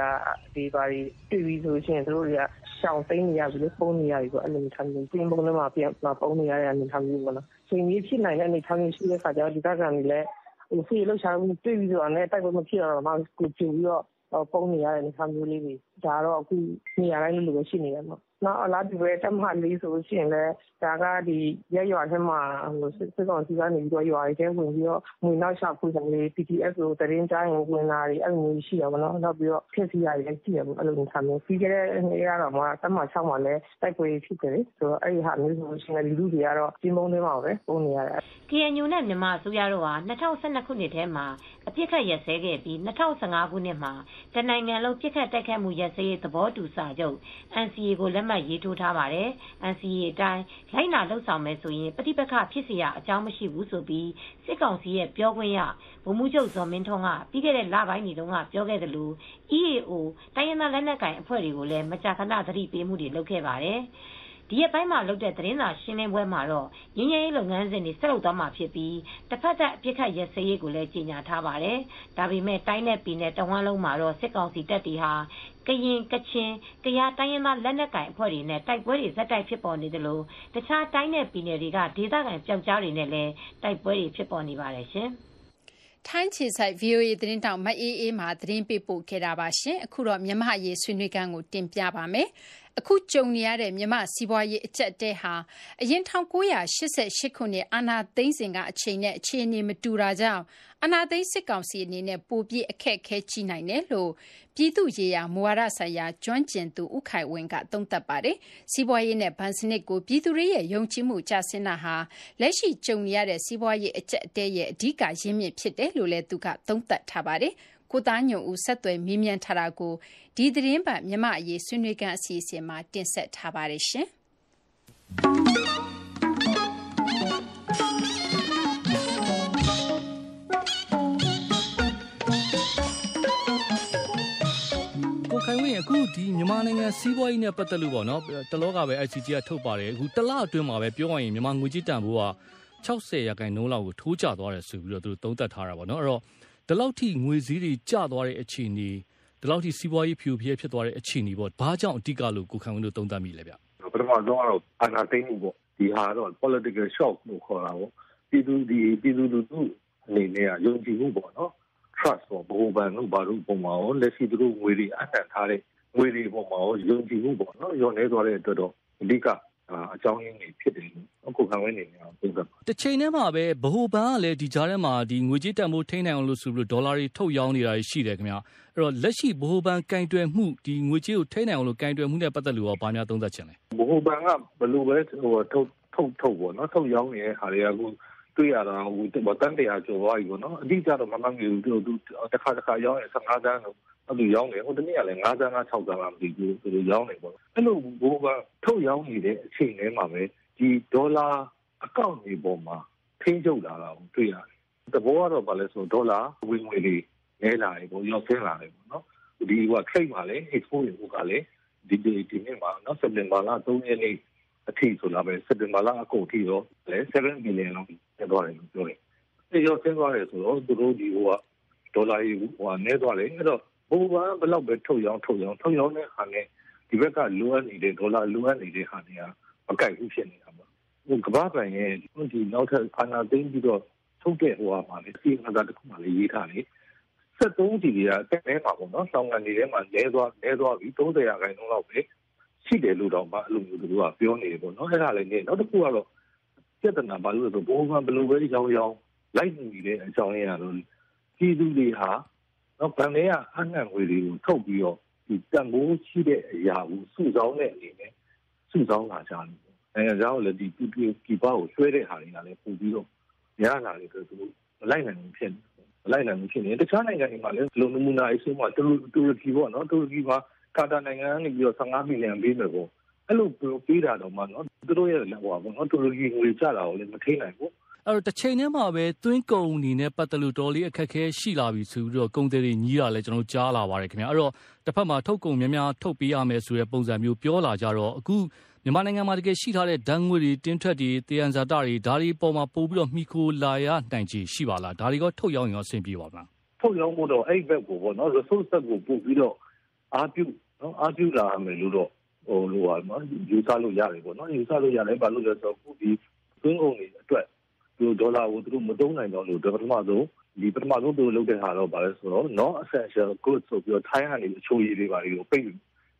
ဒီပါတွေ တွေ့ပြီးဆိုရှင်တို့တွေက ရှောင်းသိမ်းနေရပြီလို့ပုံနေရပြီပေါ့ အဲ့လိုမျိုးထားမျိုးပြင်းပုံထဲမှာပြန်ပုံနေရတဲ့ အနေထားမျိုးပေါ့နော်ချိန်ကြီးဖြစ်နိုင်တဲ့ အနေထားမျိုး ရှိတဲ့ခါကျတော့ဒီကကံတွေလည်းဟို စစ်ရေးလှုပ်ရှားမှုတွေ့ပြီးဆိုတော့လည်းတိုက်ပွဲမဖြစ်တော့မှကိုကြည့်ပြီးတော့ပုံနေရတဲ့အနေထားမျိုးလေးတွေဒါတော့အခုနေရာတိုင်းလိုလိုပဲရှိနေတယ်ပေါ့ နောက်အလားတူပဲတပ်မလေးဆိုလို့ရှိရင်လည်းဒါကဒီရက်ရွာထဲမှာဟိုစစ်ကောင်စီကနေပြီးတော့ရွာတွေထဲဝင်ပြီးတော့ငွေနောက်ရှာဖွေတယ်လေ PTS ကိုတရင်ကြားရင်ဝင်လာတွေအဲ့လိုမျိုးရှိရပါတော့နောက်ပြီးတော့ဖြစ်စီရတွေလည်းရှိရပါအဲ့လိုမျိုးထားမျိုးပြီးကြတဲ့နေ့ကတော့မှတပ်မ6မှာလည်းတိုက်ပွဲဖြစ်တယ်ဆိုတော့အဲ့ဒီဟာမျိုးဆိုလို့ရှိရင်လူလူတွေကတော့ပြင်းပုံးထဲမှာပဲပုံနေရတယ် KNU နဲ့မြန်မာအစိုးရတို့ဟာ2012ခုနှစ်ထဲမှာအပြစ်ခတ်ရက်စဲခဲ့ပြီး2015ခုနှစ်မှာတနိုင်ငံလုံးပြစ်ခတ်တိုက်ခတ်မှုရက်စဲရေးသဘောတူစာချုပ် NCA ကိုလက်မှတ်မှတ်ရေးထိုးထားပါတယ်။ NCA အတိုင်း လိုက်နာလုပ်ဆောင်မယ်ဆိုရင် ပဋိပက္ခဖြစ်စရာအကြောင်းမရှိဘူးလို့ စစ်ကောင်စီရဲ့ပြောခွင့်ရ ဗိုလ်မှူးချုပ်ဇော်မင်းထွန်းက ပြီးခဲ့တဲ့လပိုင်းတွေတုန်းက ပြောခဲ့သလို EAO တိုင်းရင်းသားလက်နက်ကိုင်အဖွဲ့တွေကိုလည်း မကြာခဏ သတိပေးမှုတွေ လုပ်ခဲ့ပါတယ်။ ဒီရက်ပိုင်းမှာလုပ်တဲ့ သတင်းစာရှင်းလင်းပွဲမှာတော့ငင်းငယ်ရေးလုပ်ငန်းစဉ်တွေ ဆက်လုပ်သွားမှာဖြစ်ပြီးတစ်ဖက်သက်အပြစ်ခတ်ရစရေးကိုလည်း ကြေညာထားပါတယ်။ဒါပေမဲ့တိုင်းနဲ့ ပြည်နယ်တဝန်းလုံးမှာတော့ စစ်ကောင်စီတပ်တွေဟာ ကရင် ကချင် ကယား တိုင်းရင်းသားလက်နက်ကိုင်အဖွဲ့တွေနဲ့ တိုက်ပွဲတွေဇက်တိုက်ဖြစ်ပေါ်နေတယ်လို့တခြားတိုင်းနဲ့ ပြည်နယ်တွေက ဒေသခံပြောက်ကြားတွေနဲ့လည်း တိုက်ပွဲတွေ ဖြစ်ပေါ်နေပါတယ်ရှင်။ထိုင်းခြေဆိုင် VOA သတင်းတောက် မအေးအေးမှသတင်းပေးပို့ခဲ့တာပါရှင်အခုတော့ မြမရေး ဆွေးနွေးခန်းကို တင်ပြပါမယ် အခုကြုံနေရတဲ့ မြန်မာ့စီးပွားရေး အကျပ်အတည်းဟာ အရင် ၁၉၈၈ ခုနှစ် အာဏာသိမ်းစဉ်က အချိန်နဲ့ အခြေအနေ မတူတာကြောင့် အာဏာသိမ်း စစ်ကောင်စီအနေနဲ့ ပိုပြီး အခက်အခဲကြီးနိုင်တယ်လို့ ပြည်သူ့ရေးရာ မူဝါဒဆိုင်ရာ ကျွမ်းကျင်သူ ဦးခိုင်ဝင်းက သုံးသပ်ပါတယ်။စီးပွားရေးနဲ့ ဘဏ်စနစ်ကို ပြည်သူတွေရဲ့ ယုံကြည်မှု ကျဆင်းတာဟာ လက်ရှိကြုံနေရတဲ့ စီးပွားရေး အကျပ်အတည်းရဲ့ အဓိက ရင်းမြစ်ဖြစ်တယ်လို့လည်း သူက သုံးသပ်ထားပါတယ် ကိုသားညွန့်ဦး ဆက်သွယ်မေးမြန်းထားတာကို ဒီသတင်းပတ် မြမအရေး ဆွေးနွေးခန်း အစီအစဉ်မှာ တင်ဆက်ထားပါတယ်ရှင်။ခိုင်ဝင်းအခုဒီ မြန်မာနိုင်ငံစီးပွားရေးနဲ့ ပတ်သက်လို့ပေါ့နော် တလောကပဲ ICG က ထုတ်ပါတယ် အခု တလအတွင်းမှာပဲ ပြောရရင် မြန်မာငွေကြေးတန်ဖိုးက60ရာခိုင်နှုန်းလောက်ကို ထိုးကျသွားတယ်ဆိုပြီးတော့ သူတို့ သုံးသပ်ထားတာပေါ့နော် အဲ့တော့ ဒီလောက်ထိငွေစည်းတွေကျသွားတဲ့အခြေအနေဒီလောက်ထိစီးပွားရေးဖြူဖြဲဖြစ်သွားတဲ့အခြေအနေပေါ့ဘာကြောင့်အဓိကလို့ကိုခံဝင်းတို့သုံးသပ်မိလဲဗျပထမဆုံးကတော့အာဏာသိမ်းမှုပေါ့ဒီဟာတော့ political shock လို့ခေါ်တာပေါ့ပြည်သူဒီပြည်သူလူထုအနေနဲ့ကယုံကြည်မှုပေါ့နော် trust ပေါ့ဘိုးဘန်တို့ဘာလို့ပုံမှာရောလက်ရှိသူတို့ငွေတွေအတန်ထားတဲ့ငွေတွေပုံမှာရောယုံကြည်မှုပေါ့နော်ရောနေသွားတဲ့အတွက်တော့အဓိက အကြောင်းရင်းတွေဖြစ်တယ်အခုခံဝင်နေတယ်ပုံစံတစ်ချိန်တည်းမှာပဲ ဗဟိုဘဏ်ကလည်း ဒီကြားထဲမှာဒီငွေကြေးတန်ဖိုးထိန်းနိုင်အောင်လို့ဆိုပြီး ဒေါ်လာတွေ ထုတ်ရောင်းနေတာရှိတယ်ခင်ဗျ အဲ့တော့ လက်ရှိ ဗဟိုဘဏ်ကင်တွယ်မှုဒီငွေကြေးကို ထိန်းနိုင်အောင်လို့ကင်တွယ်မှုနဲ့ပတ်သက်လို့ရော ဘာများသုံးသပ်ချင်လဲ ဗဟိုဘဏ်က ဘယ်လိုပဲဟိုထုတ်ထုတ်ထုတ်ပေါ့နော် ထုတ်ရောင်းနေတဲ့ဟာတွေက အခုတွေ့ရတာဟိုတန်တရားကျော်သွားပြီပေါ့နော် အတိအကျတော့ မမှန်ဘူးသူတစ်ခါတစ်ခါရောင်းရင်15တန်းလို့ အဲ့လိုရောင်းတယ်ဟိုတနေ့ကလည်း9တန်းလား6တန်းလားမသိဘူးသူတို့ရောင်းနေပေါ့အဲ့လိုဘိုးကထုတ်ရောင်းနေတဲ့အချိန်ထဲမှာပဲဒီဒေါ်လာအကောင့်တွေပေါ်မှာထိန်းချုပ်လာတာကိုတွေ့ရတယ်တဘောကတော့ဗာလဲဆိုဒေါ်လာဝင်ငွေတွေနဲလာတယ်ပေါ့ရောက်ဆင်းလာတယ်ပေါ့နော်ဒီက trade မှာလည်း export တွေကလည်းဒီဒီဒီနေ့မှာနော်စက်တင်ဘာလ3ရက်နေ့အထိဆိုလာပဲစက်တင်ဘာလအကုန်ထိတော့လဲ7 billion လောက်ကျသွားတယ်လို့ပြောတယ်။အဲရောဆင်းသွားတယ်ဆိုတော့သူတို့ဒီဟိုကဒေါ်လာကြီးဟိုကနေသွားတယ်အဲ့တော့ ဘိုးကဘယ်လောက်ပဲထုတ်ရောင်းထုတ်ရောင်းထုတ်ရောင်းတဲ့ဟာနဲ့ဒီဘက်ကလိုအပ်နေတဲ့ဒေါ်လာလိုအပ်နေတဲ့ဟာတွေကမကိုက်ဘူးဖြစ်နေတာပေါ့။ဟိုကမ္ဘာ့ဘဏ်ရဲ့ဒီနောက်ထပ်အာဏာသိမ်းပြီးတော့ထုတ်တဲ့ဟိုဟာမှာလေစီမံသားတစ်ခုမှလည်းရေးထားတယ်73စီတွေကတက်နေပါပေါ့နော်ဆောင်းကန်နေထဲမှာလဲသွားလဲသွားပြီး30ရာခိုင်နှုန်းလောက်ပဲရှိတယ်လို့တော့မှအဲ့လိုမျိုးသူတို့ကပြောနေတယ်ပေါ့နော်အဲ့ဒါလည်းနေနောက်တစ်ခုကတော့ပြဿနာဘာလို့လဲဆိုဘိုးကဘယ်လိုပဲရောင်းရောင်းလိုက်နေတဲ့အကြောင်းရင်းကတော့ပြည်သူတွေဟာ နော်ဗန်လေးကအနှံ့ငွေတွေကိုထုတ်ပြီးတော့ဒီတန်ဖိုးရှိတဲ့အရာကိုစုဆောင်းတဲ့အနေနဲ့စုဆောင်းလာကြတယ်နိုင်ငံခြားကိုလည်းဒီပြည်ပြည်ပကိုရွှဲတဲ့ဟာတွေကလည်းပို့ပြီးတော့ရလာတယ်ဆိုတော့မလိုက်နိုင်ဘူးဖြစ်နေမလိုက်နိုင်ဘူးဖြစ်နေတခြားနိုင်ငံတွေမှာလည်းဒီလိုနမူနာအဆိုးမှာတူတူရကီပေါ့နော်တူရကီမှာကာတာနိုင်ငံကနေပြီးတော့15မီလီယံပေးမယ်ပေါ့အဲ့လိုပေးတာတော့မှနော်သူတို့ရဲ့လက်ဟောပေါ့နော်တူရကီငွေကြတာကိုလည်းမထိနိုင်ဘူး အဲ့တော့တစ်ချိန်တည်းမှာပဲသွင်းကုန်အနေနဲ့ပတ်သက်လို့တော်လေးအခက်အခဲရှိလာပြီဆိုပြီးတော့ကုန်သည်တွေညီးတာလည်းကျွန်တော်ကြားလာပါတယ်ခင်ဗျာအဲ့တော့တစ်ဖက်မှာထုတ်ကုန်များများထုတ်ပေးရမယ်ဆိုတဲ့ပုံစံမျိုးပြောလာကြတော့အခုမြန်မာနိုင်ငံမှာတကယ်ရှိထားတဲ့ဓာတ်ငွေတွေတင်းထွက်တွေတေယန်ဇာတာတွေဒါတွေပေါ်မှာပို့ပြီးတော့မိခိုလာရနိုင်ချေရှိပါလားဒါတွေကထုတ်ရောင်းရောအဆင်ပြေပါမလားထုတ်ရောင်းဖို့တော့အဲ့ဘက်ကိုပေါ့နော် resource ကိုပို့ပြီးတော့အားပြုနော်အားပြုလာမယ်လို့တော့ဟိုလိုပါနော်ယူဆလို့ရတယ်ပေါ့နော်ယူဆလို့ရတယ်ဘာလို့လဲဆိုတော့ခုဒီသွင်းကုန်တွေအတွက် ဒီဒေါ်လာကိုသူတို့မသုံးနိုင်တော့လို့ပထမဆုံးဒီပထမဆုံးသူလုပ်တဲ့ဟာတော့ဗာလဲဆိုတော့ non essential goods ဆိုပြီးတော့ထိုင်းကနေအချိုးရည်တွေပါတွေကိုပိတ်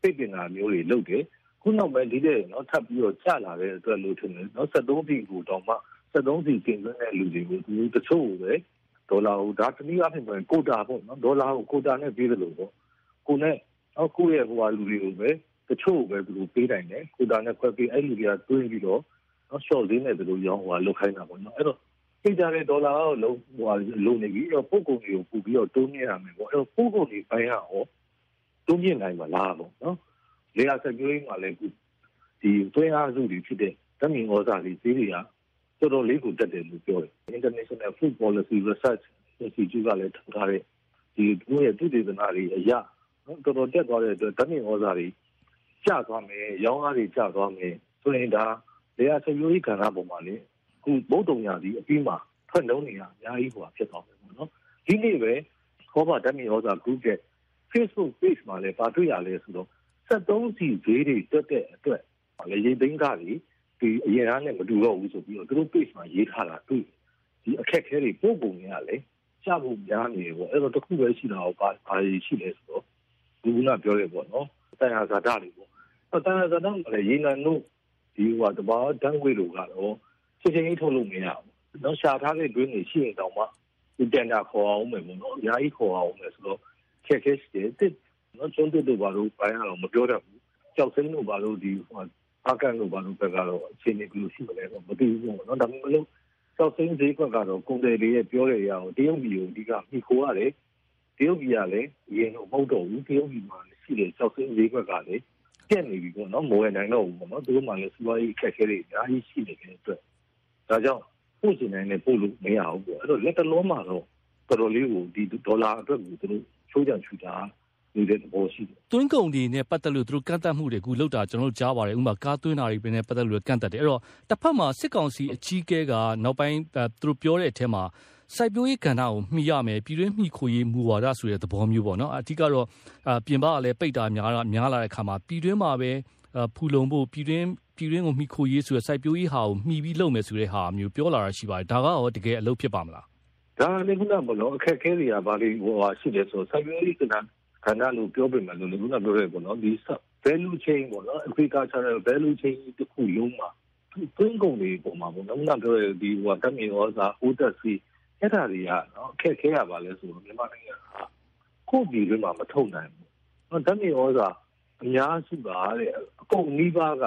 ပိတ်ပင်တာမျိုးတွေလုပ်တယ်ခုနောက်ပိုင်းဒီတဲ့နော်ထပ်ပြီးတော့ကျလာတဲ့အတွက်လို့ထင်တယ်နော်73ပြည်ကိုတော့မှ73ပြည်တင်သွင်းတဲ့လူတွေကိုသူတချို့ပဲဒေါ်လာကိုဒါတနည်းအားဖြင့်ကိုတာပေါ့နော်ဒေါ်လာကိုကိုတာနဲ့ပေးတယ်လို့ပေါ့ကိုနဲ့နော်ကိုရဲ့ဟိုဟာလူတွေကိုပဲတချို့ပဲသူတို့ပေးနိုင်တယ်ကိုတာနဲ့ခွဲပေးအဲ့လူတွေကတွင်းပြီးတော့ နော် short ဈေးနဲ့သူတို့ရောင်းဟိုဟာလုတ်ခိုင်းတာပေါ့နော်အဲ့တော့ပြကြတဲ့ဒေါ်လာကိုလုံးဟိုဟာလုံနေပြီးတော့ပုတ်ကုန်တွေကိုပူပြီးတော့တိုးမြင့်ရမယ်ပေါ့အဲ့တော့ပုတ်ကုန်တွေပိုင်းရအောင်တိုးမြင့်နိုင်မှာလားပေါ့နော်လေယာဆက်ကြိုးမှာလည်းဒီသွင်းအားစုတွေဖြစ်တဲ့ဓာတ်မြေဩဇာတွေဈေးတွေကတော်တော်လေးကိုတက်တယ်လို့ပြောတယ် International Food Policy Research Institute ကလည်းထုတ်ထားတဲ့ဒီသူရဲ့သူတည်နာတွေအရာနော်တော်တော်တက်သွားတဲ့အတွက်ဓာတ်မြေဩဇာတွေကျသွားမယ်ရောင်းအားတွေကျသွားမယ်ဆိုရင်ဒါ လေယာဆက်ကြိုးကဏ္ဍပေါ်မှာလေခုဘုတ်တုံညာဒီအပြီးမှာထွက်နှုံးနေရအများကြီးဟိုဖြစ်သွားမယ်ပေါ့နော်ဒီနေ့ပဲခေါ်ပါဓာတ်မြေဩဇာ group ရဲ့ Facebook page မှာလည်းပါတွေ့ရလဲဆိုတော့73စီဈေးတွေတက်တဲ့အတွက်လေရင်သိန်းကတွေဒီအရင်ကနဲ့မတူတော့ဘူးဆိုပြီးတော့သူတို့ page မှာရေးထားတာတွေ့ဒီအခက်ခဲတွေပို့ပုံတွေကလည်းကြဖို့များနေတယ်ပေါ့အဲ့တော့တခုပဲရှိတာတော့ဘာဘာရှိလဲဆိုတော့ဒီကပြောရပေါ့နော်တန်ဟာဇာတာတွေပေါ့အဲ့တန်ဟာဇာတာကလည်းရေနံတို့ ဒီဟိုတဘာတန်းခွေတို့ကတော့ချက်ချင်းကြီးထုတ်လို့မရဘူးနော်ရှာထားတဲ့တွင်းတွေရှိရင်တောင်မှဒီတန်တာခေါ်အောင်မယ်ပေါ့နော်အများကြီးခေါ်အောင်မယ်ဆိုတော့ခက်ခဲရှိတယ်နော်ကျွန်းတက်တို့ဘာလို့ပိုင်းအောင်မပြောတတ်ဘူးကြောက်စိမ့်တို့ဘာလို့ဒီဟိုအကန်တို့ဘာလို့ဘက်ကတော့အချိန်ကြီးလို့ရှိမလဲတော့မသိဘူးပေါ့နော်ဒါပေမဲ့လို့ကြောက်စိမ့်ဈေးကွက်ကတော့ကုန်တယ်တွေရဲ့ပြောတဲ့အရာကိုတရုတ်ပြည်ကိုအဓိကမိခိုးရတယ်တရုတ်ပြည်ကလည်းအရင်တော့မဟုတ်တော့ဘူးတရုတ်ပြည်မှာရှိတဲ့ကြောက်စိမ့်ဈေးကွက်ကလည်း ပြက်နေပြီပေါ့နော်မဝယ်နိုင်တော့ဘူးပေါ့နော်သူတို့မှလည်းစီးပွားရေးအခက်အခဲတွေအများကြီးရှိနေတဲ့အတွက်ဒါကြောင့်ပို့ချင်နိုင်တယ်ပို့လို့မရဘူးပေါ့အဲ့တော့လက်တလုံးမှာတော့တော်တော်လေးကိုဒီဒေါ်လာအတွက်ကိုသူတို့ချိုးကြချူတာနေတဲ့သဘောရှိတယ်။သွင်းကုန်တွေနဲ့ပတ်သက်လို့သူတို့ကန့်သတ်မှုတွေအခုလောက်တာကျွန်တော်တို့ကြားပါတယ်။ဥပမာကားသွင်းတာတွေနဲ့ပတ်သက်လို့ကန့်သတ်တယ်။အဲ့တော့တစ်ဖက်မှာစစ်ကောင်စီအကြီးအကဲကနောက်ပိုင်းသူတို့ပြောတဲ့အထက်မှာ စိုက်ပျိုးရေးကဏ္ဍကိုမှီရမယ်ပြည်တွင်းမှီခိုရေးမူဝါဒဆိုတဲ့သဘောမျိုးပေါ့နော်။အဓိကတော့ပြင်ပကလည်းပိတ်တာများများလာတဲ့အခါမှာပြည်တွင်းမှာပဲဖူလုံဖို့ပြည်တွင်းပြည်တွင်းကိုမှီခိုရေးဆိုတဲ့စိုက်ပျိုးရေးဟာကိုမှီပြီးလုပ်မယ်ဆိုတဲ့ဟာမျိုးပြောလာတာရှိပါတယ်။ဒါကရောတကယ်အလုပ်ဖြစ်ပါမလား။ဒါလည်းခုနကမလို့အခက်အခဲတွေကဘာတွေဟိုဟာရှိတယ်ဆိုစိုက်ပျိုးရေးကဏ္ဍကဏ္ဍလို့ပြောပြမယ်လို့လည်းခုနပြောရဲပေါ့နော်ဒီ value chain ပေါ့နော် agricultural value chain တစ်ခုလုံးမှာသွင်းကုန်တွေပုံမှာပေါ့နော်ခုနပြောရဲဒီဟိုတမင်ဩဇာဟိုတက်စီ အဲ့ဒါတွေကနော်အခက်ခဲရပါလဲဆိုတော့မြန်မာနိုင်ငံဟာကိုယ့်ပြည်တွင်းမှာမထုတ်နိုင်ဘူးနော်တမင်ဩဇာအများစုပါတဲ့အကုန်နီးပါးက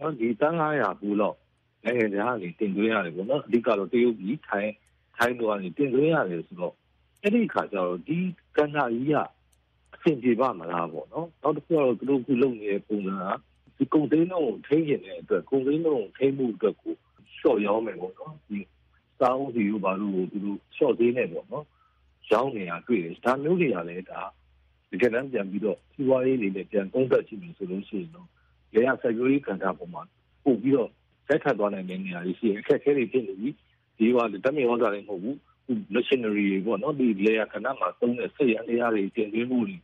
နော်ဒီတန်း900ဘူးလောက်နိုင်ငံခြားကနေတင်သွင်းရတယ်ပေါ့နော်အဓိကတော့တရုတ်ပြည်ထိုင်းထိုင်းတို့ကနေတင်သွင်းရတယ်ဆိုတော့အဲ့ဒီခါကျတော့ဒီကဏ္ဍကြီးကအဆင်ပြေပါမလားပေါ့နော်နောက်တစ်ခုကတော့သူတို့ခုလုပ်နေတဲ့ပုံစံကဒီကုန်သိန်းလုံးကိုထိန်းကျင်တဲ့အတွက်ကုန်သိန်းလုံးကိုထိန်းမှုအတွက်ကိုရှော့ရောင်းမယ်ပေါ့နော်ဒီ စာအုပ်စီကိုဘာလို့သူတို့ရှော့သေးနေပေါ့နော်ရောင်းနေတာတွေ့တယ်ဒါမျိုးတွေကလည်းဒါဒီကနေ့ပြန်ပြီးတော့စီးပွားရေးတွေနဲ့ပြန်ကုန်းသက်ကြည့်လို့ဆိုလို့ရှိရင်တော့လေယာစိုက်ပျိုးရေးကဏ္ဍပေါ်မှာပို့ပြီးတော့ဆက်ထပ်သွားနိုင်တဲ့နေရာတွေရှိအခက်အခဲတွေဖြစ်နေပြီဒီကဓာတ်မြေဩဇာတွေမဟုတ်ဘူး machinery တွေပေါ့နော်ဒီ layer ခဏမှာသုံးတဲ့စက်ရနေရာတွေတင်သွင်းမှုတွေ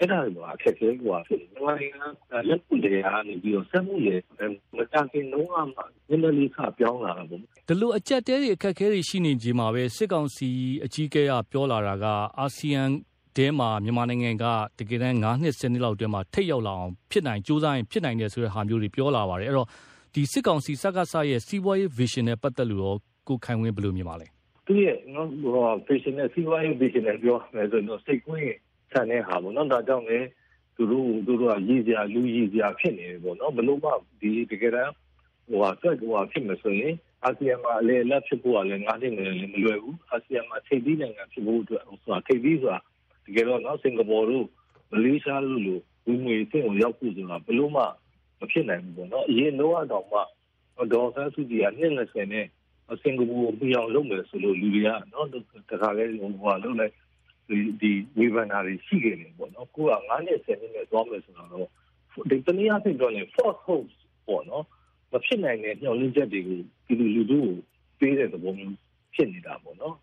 အဲ့ဒါတွေကအခက်အခဲကဖြစ်နေတယ်။မြန်မာနိုင်ငံလက်ပုတ်တွေကနေပြီးတော့စက်မှုတွေမကြခင်လုံးဝမှနည်းနည်းလေးခပြောင်းလာတာပေါ့။ဒီလိုအကြက်တဲတွေအခက်ခဲတွေရှိနေကြမှာပဲစစ်ကောင်စီအကြီးအကဲကပြောလာတာကအာဆီယံတဲမှာမြန်မာနိုင်ငံကတကယ်တမ်း9နှစ်10နှစ်လောက်တည်းမှာထိတ်ရောက်လာအောင်ဖြစ်နိုင်ကြိုးစားရင်ဖြစ်နိုင်တယ်ဆိုတဲ့ဟာမျိုးတွေပြောလာပါတယ်အဲ့တော့ဒီစစ်ကောင်စီစကားဆရဲ့စီးပွားရေး vision နဲ့ပတ်သက်လို့ရောကိုခိုင်ဝင်းဘယ်လိုမြင်ပါလဲသူရဲ့နော်ဟို vision နဲ့စီးပွားရေး vision နဲ့ပြောမယ်ဆိုတော့စိတ်ကွင်း ဆန်တဲ့ဟာပေါ့နော်ဒါကြောင့်လည်းသူတို့သူတို့ကရည်စရာလူရည်စရာဖြစ်နေတယ်ပေါ့နော်ဘလို့မှဒီတကယ်တမ်းဟိုဟာဆက်ဟိုဟာဖြစ်မယ်ဆိုရင်အာဆီယံမှာအလေလက်ဖြစ်ဖို့ကလည်းငါးနှစ်နဲ့လည်းမလွယ်ဘူးအာဆီယံမှာထိပ်သီးနိုင်ငံဖြစ်ဖို့အတွက်ဆိုတာထိပ်သီးဆိုတာတကယ်တော့နော်စင်ကာပူတို့မလေးရှားတို့လိုဝင်ငွေအဆင့်ကိုရောက်ဖို့ဆိုတာဘလို့မှမဖြစ်နိုင်ဘူးပေါ့နော်အရင်တော့တော့မှဒေါ်ဆန်းစုကြည်ကနှစ်20နဲ့စင်ကာပူကိုပြောင်းလုပ်မယ်ဆိုလို့လူတွေကနော်တခါလဲဟိုဟာလုပ်လိုက် ဒီဒီဝေဖန်တာတွေရှိခဲ့တယ်ပေါ့နော်ကိုက9နှစ်10နှစ်နဲ့သွားမယ်ဆိုတော့ဒီတနည်းအားဖြင့်ပြောရင် false hopes ပေါ့နော်မဖြစ်နိုင်တဲ့ညှော်လင့်ချက်တွေကိုဒီလူလူတို့ပေးတဲ့သဘောမျိုးဖြစ်နေတာပေါ့နော်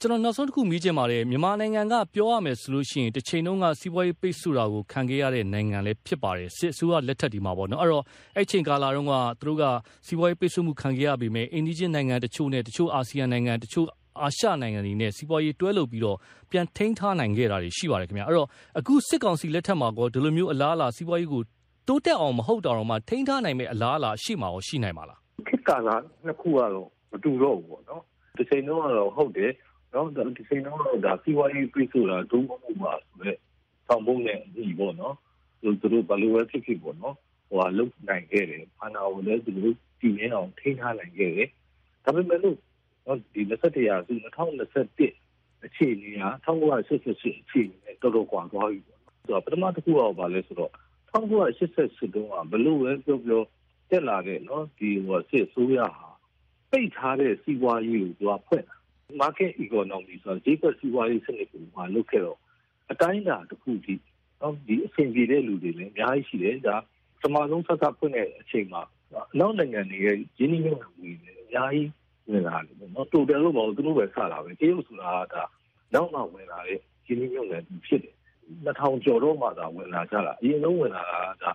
ကျွန်တော်နောက်ဆုံးတစ်ခုမေးချင်ပါတယ်မြန်မာနိုင်ငံကပြောရမယ်ဆိုလို့ရှိရင်တစ်ချိန်လုံးကစီးပွားရေးပိတ်ဆို့တာကိုခံခဲ့ရတဲ့နိုင်ငံလည်းဖြစ်ပါတယ်စစ်အစိုးရလက်ထက်ဒီမှာပေါ့နော်အဲ့တော့အဲ့ချိန်ကာလတုန်းကသူတို့ကစီးပွားရေးပိတ်ဆို့မှုခံခဲ့ရပြီးမြဲအိန္ဒိယနိုင်ငံတချို့နဲ့တချို့အာဆီယံနိုင်ငံတချို့ အာရှနိုင်ငံတွေနဲ့ စီးပွားရေးတွဲလုပ်ပြီးတော့ ပြန်ထိန်းထားနိုင်ခဲ့တာတွေ ရှိပါတယ်ခင်ဗျာအဲ့တော့ အခုစစ်ကောင်စီလက်ထက်မှာကော ဒီလိုမျိုး အလားအလာ စီးပွားရေးကို တိုးတက်အောင် မဟုတ်တော့မှ ထိန်းထားနိုင်မယ့် အလားအလာရှိမှာရော ရှိနိုင်မှာလား ခေတ်ကာလ နှစ်ခုကတော့ မတူတော့ဘူးပေါ့နော်ဒီချိန်တော့တော့ ဟုတ်တယ်နော်ဒီချိန်တော့ဒါစီးပွားရေးပြည့်စုံတာဒုံမမှုပါဆိုတော့ဆောင်ပုံနဲ့ဒီပေါ့နော် သူတို့ဘယ်လိုပဲဖြစ်ဖြစ်ပေါ့နော်ဟိုဟာလုတ်နိုင်ခဲ့တယ် အာနာကိုလည်းသူတို့တည်နေအောင် ထိန်းထားနိုင်ခဲ့တယ် ဒါပေမဲ့လို့ နော်ဒီ21ရာစု2021အခြေအနေဟာ1988အခြေအနေနဲ့တော်တော်ကွာသွားပြီပေါ့နော်ဆိုတော့ပထမတစ်ခုတော့ဗာလဲဆိုတော့1988တုန်းကဘလို့ပဲပြောပြောတက်လာတဲ့နော်ဒီဟိုစစ်ဆိုးရဟာပိတ်ထားတဲ့စီးပွားရေးကိုသူကဖွင့်တာ market economy ဆိုတော့ဈေးကွက်စီးပွားရေးစနစ်ကိုမှလုပ်ခဲ့တော့အတိုင်းအတာတစ်ခုဒီနော်ဒီအဆင်ပြေတဲ့လူတွေလည်းအများကြီးရှိတယ်ဒါစမလုံးဆက်ဆက်ဖွင့်တဲ့အချိန်မှာနောက်နိုင်ငံတွေရဲ့ရင်းနှီးမြှုပ်နှံမှုတွေအများကြီး ဝင်လာတယ်နော်တိုတယ်လို့မဟုတ်သူတို့ပဲစတာပဲတရုတ်ဆိုတာကဒါနောက်မှဝင်လာတဲ့ရင်းနှီးမြှုပ်နှံမှုဖြစ်တယ်2000ကျော်တော့မှသာဝင်လာကြတာအရင်ဆုံးဝင်လာတာကဒါ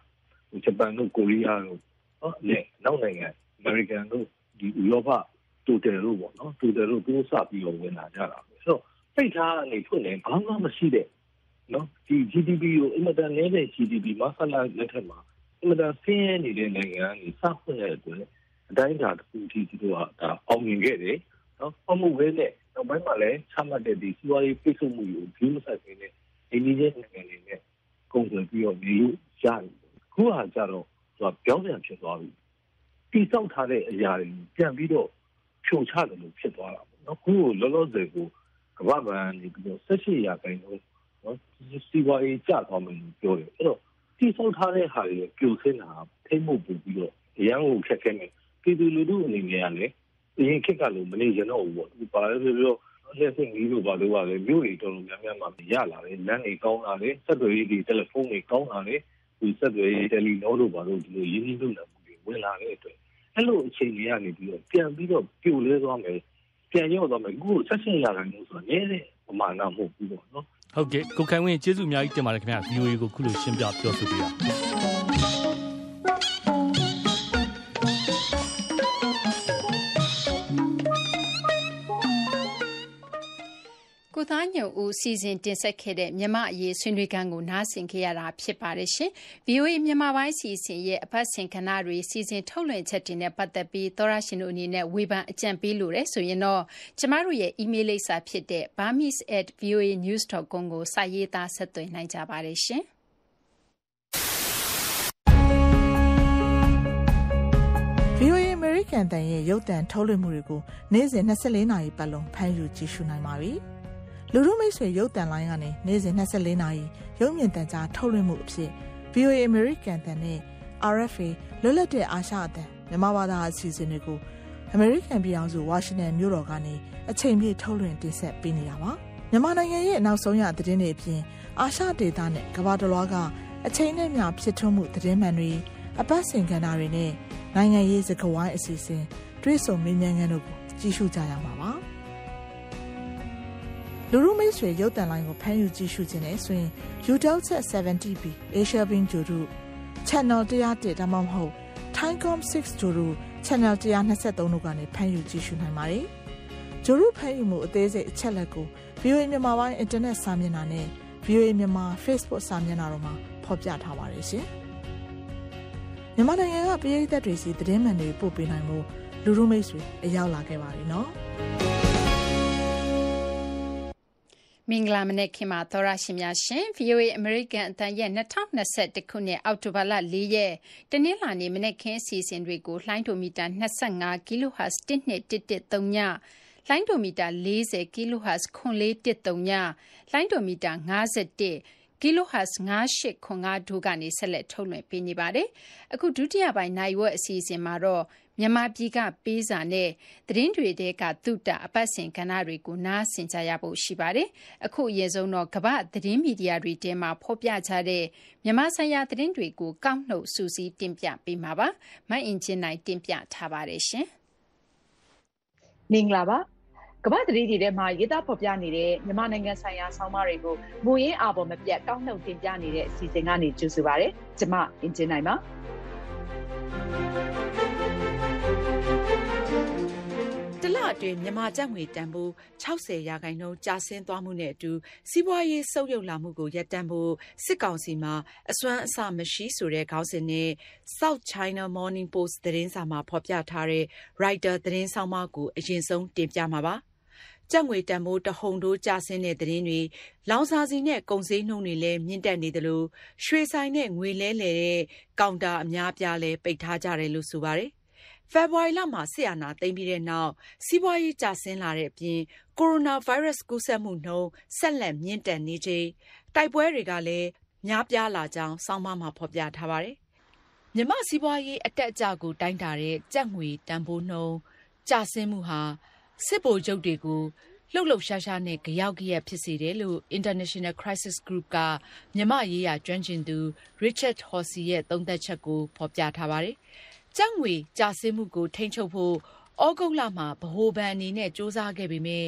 ဂျပန်တို့ကိုရီးယားတို့နော်နဲ့နောက်နိုင်ငံအမေရိကန်တို့ဒီဥရောပတိုတယ်လို့ပေါ့နော်တိုတယ်လို့သူစပြီးတော့ဝင်လာကြတာပဲဆိုတော့စိတ်ထားအနေဖွင့်နေဘာမှမရှိတဲ့နော်ဒီ GDP ကိုအင်မတန်နည်းတဲ့ GDP မှာဆက်လာလက်ထက်မှာအင်မတန်ဆင်းရဲနေတဲ့နိုင်ငံကနေစဖွင့်တဲ့အတွက် အတိုင်းအတာတစ်ခုထိသူတို့ကဒါအောင်မြင်ခဲ့တယ်နော်အမှုဝဲနဲ့နောက်ပိုင်းမှာလည်းချမှတ်တဲ့ဒီစီးပွားရေးပိတ်ဆို့မှုကိုဒီမဆက်နေနဲ့အိန္ဒိယနိုင်ငံတွေနဲ့ကုန်သွယ်ပြီးတော့မြေလို့ရတယ်ခုဟာကြတော့သူကပြောင်းပြန်ဖြစ်သွားပြီတိစောက်ထားတဲ့အရာတွေပြန်ပြီးတော့ဖြိုချတယ်လို့ဖြစ်သွားတာပေါ့နော်ခုကိုလောလောဆယ်ကိုကမ္ဘာ့ဘဏ်နေပြီးတော့18ရာခိုင်နှုန်းနော်စီးပွားရေးကျသွားမယ်လို့ပြောတယ်အဲ့တော့တိစောက်ထားတဲ့ဟာတွေပြိုဆင်းတာထိမ့်မှုပူပြီးတော့အရန်ကိုခက်ခဲနေ ပြည်သူလူထုအနေနဲ့ကလည်းအရင်ခက်ကလို့မနေကြတော့ဘူးပေါ့ဒီပါလဲပြောလက်စင်ကြီးတို့ဘာလို့ပါလဲမြို့တွေတော်တော်များများမှာရလာတယ်လမ်းတွေကောင်းလာတယ်ဆက်သွယ်ရေးတွေတယ်လီဖုန်းတွေကောင်းလာတယ်ဒီဆက်သွယ်ရေးတယ်လီနောတို့ဘာလို့ဒီလိုရင်းနှီးလို့လာမှုတွေဝင်လာတဲ့အတွက်အဲ့လိုအချိန်ကြီးကနေပြီးတော့ပြန်ပြီးတော့ပြိုလဲသွားမယ်ပြန်ရောက်သွားမယ်အခုဆက်ရှင်လာတယ်လို့ဆိုတော့နည်းတဲ့ပမာဏမဟုတ်ဘူးပေါ့နော်ဟုတ်ကဲ့ကိုခိုင်ဝင်းကျေးဇူးအများကြီးတင်ပါတယ်ခင်ဗျာ VOA ကိုခုလိုရှင်းပြပြောဆိုပေးတာ သားညုံဦး စီစဉ်တင်ဆက်ခဲ့တဲ့ မြမအရေး ဆွေးနွေးခန်းကို နားဆင်ခဲ့ရတာ ဖြစ်ပါတယ်ရှင်။ VOA မြန်မာပိုင်းစီစဉ်ရဲ့ အပတ်စဉ်ခဏတွေ စီစဉ် ထုတ်လွှင့်ချက်တွေနဲ့ ပတ်သက်ပြီး သောရရှင်တို့ အနေနဲ့ ဝေဖန် အကြံပေးလိုတဲ့ဆိုရင်တော့ ကျမတို့ရဲ့ email လိပ်စာ ဖြစ်တဲ့ burmese@voanews.com ကို စာရေးသား ဆက်သွင်းနိုင်ကြပါတယ်ရှင်။ VOA American တန်ရဲ့ ရုပ်သံထုတ်လွှင့်မှုတွေကို နေ့စဉ်24နာရီပတ်လုံး ဖမ်းယူ ကြည့်ရှုနိုင်ပါပြီ။ လူမှုမိတ်ဆွေရုပ်သံလိုင်းကနေနေ့စဉ်24နာရီရုပ်မြင်သံကြားထုတ်လွှင့်မှုအဖြစ် VOA American တန်နဲ့ RFA လွတ်လပ်တဲ့အာရှအသံမြန်မာဘာသာအစီအစဉ်တွေကို American ပြည်အောင်စု Washington မြို့တော်ကနေအချိန်ပြည့်ထုတ်လွှင့်တင်ဆက်ပေးနေတာပါမြန်မာနိုင်ငံရဲ့နောက်ဆုံးရသတင်းတွေအပြင်အာရှဒေသနဲ့ကမ္ဘာတစ်လွှားကအချိန်နဲ့မျှဖြစ်ထွန်းမှုသတင်းမှန်တွေအပတ်စဉ်ကဏ္ဍတွေနဲ့နိုင်ငံရေးစကားဝိုင်းအစီအစဉ်တွေးဆုံမေးမြန်းခန်းတို့ကိုကြည့်ရှုကြရမှာပါ လူမှုမိတ်ဆွေရုပ်တံလိုင်းကိုဖမ်းယူကြည့်ရှုခြင်းနဲ့ဆိုရင် UW 70B Asia Bin ဂျိုတို့ Channel 101ဒါမှမဟုတ် Timecom 6ဂျိုတို့ Channel 123တို့ကနေဖမ်းယူကြည့်ရှုနိုင်ပါတယ်။ဂျိုရုဖမ်းယူမှုအသေးစိတ်အချက်လက်ကို VOA မြန်မာပိုင်းအင်တာနက်စာမျက်နှာနဲ့ VOA မြန်မာ Facebook စာမျက်နှာတို့မှာဖော်ပြထားပါတယ်ရှင်။မြန်မာနိုင်ငံကပြည်သက်တွေစီသတင်းမှန်တွေပို့ပေးနိုင်မှုလူလူမိတ်ဆွေအရောက်လာခဲ့ပါပြီနော်။ မင်္ဂလာမနက်ခင်မှာသောရရှင်များရှင် VOA American အတန်ရဲ့2021ခုနှစ်အောက်တိုဘာလ4ရက်တနင်္လာနေ့မနက်ခင်းအစီအစဉ်တွေကိုလှိုင်းဒိုမီတာ25 kHz 1213ညလိုင်းဒိုမီတာ40 kHz 9413ညလိုင်းဒိုမီတာ51 kHz 9895တို့ကနေ ဆက်လက် ထုတ်လွှင့်ပေးနေပါတယ်။အခု ဒုတိယပိုင်းနိုင်ဝက် အစီအစဉ်မှာတော့ မြန်မာပြည်က ပေးစာနဲ့ သတင်းတွေတဲက သုတ အပတ်စဉ် ကဏ္ဍတွေကို နားဆင်ကြရဖို့ ရှိပါတယ်။အခု အရင်ဆုံးတော့ ကမ္ဘာသတင်းမီဒီယာတွေတဲမှာ ဖော်ပြကြတဲ့ မြန်မာဆိုင်ရာ သတင်းတွေကို ကောက်နှုတ်စူးစီးတင်ပြပေးမှာပါ။မအင်ဂျင်နိုင်တင်ပြထားပါတယ်ရှင်။မင်္ဂလာပါ။ ကမ္ဘာသတင်းတွေထဲမှာရေးသားဖော်ပြနေတဲ့မြန်မာနိုင်ငံဆိုင်ရာဆောင်းပါးတွေကိုမူရင်းအာပေါ်မပြတ်ကောက်နှုတ်တင်ပြနေတဲ့အစီအစဉ်ကနေကြိုဆိုပါရစေ။ကျွန်မအင်ဂျင်နိုင်ပါ။တလအတွင်းမြန်မာကျပ်ငွေတန်ဖိုး60ရာခိုင်နှုန်းကျဆင်းသွားမှုနဲ့အတူစီးပွားရေးဆုတ်ယုတ်လာမှုကိုရပ်တန့်ဖို့စစ်ကောင်စီမှာအစွမ်းအစမရှိဆိုတဲ့ခေါင်းစဉ်နဲ့ South China Morning Post သတင်းစာမှာဖော်ပြထားတဲ့ Writer သတင်းဆောင်မကိုအရင်ဆုံးတင်ပြမှာပါ။ ကျပ်ငွေတန်ဖိုး တဟုန်ထိုး ကျဆင်းတဲ့ သတင်းတွေ၊လောင်စာဆီနဲ့ ကုန်ဈေးနှုန်းတွေလည်း မြင့်တက်နေသလို ရွှေဆိုင်နဲ့ ငွေလဲလှယ်တဲ့ ကောင်တာ အများအပြားလည်း ပိတ်ထားကြတယ်လို့ ဆိုပါတယ် ဖေဖော်ဝါရီလမှာ စစ်အာဏာသိမ်းပြီးတဲ့နောက် စီးပွားရေး ကျဆင်းလာတဲ့အပြင် ကိုရိုနာဗိုင်းရပ်စ် ကူးစက်မှုနှုန်း ဆက်လက် မြင့်တက်နေချိန် တိုက်ပွဲတွေကလည်း များပြားလာကြောင်း ဆောင်းပါးမှာ ဖော်ပြထားပါတယ်။မြန်မာ့စီးပွားရေး အတက်အကျကို တိုင်းတာတဲ့ ကျပ်ငွေတန်ဖိုးနှုန်း ကျဆင်းမှုဟာ စစ်ဗိုလ်ချုပ်တွေကို လှုပ်လှုပ်ရှားရှားနဲ့ ဂယောက်ဂယက် ဖြစ်စေတယ်လို့ International Crisis Group က မြန်မာ့ရေးရာကျွမ်းကျင်သူ Richard Horsey ရဲ့ သုံးသပ်ချက်ကို ဖော်ပြထားပါတယ်။ကျပ်ငွေကျဆင်းမှုကို ထိန်းချုပ်ဖို့ဩဂုတ်လမှာ ဗဟိုဘဏ်အနေနဲ့ ကြိုးစားခဲ့ပေမယ့်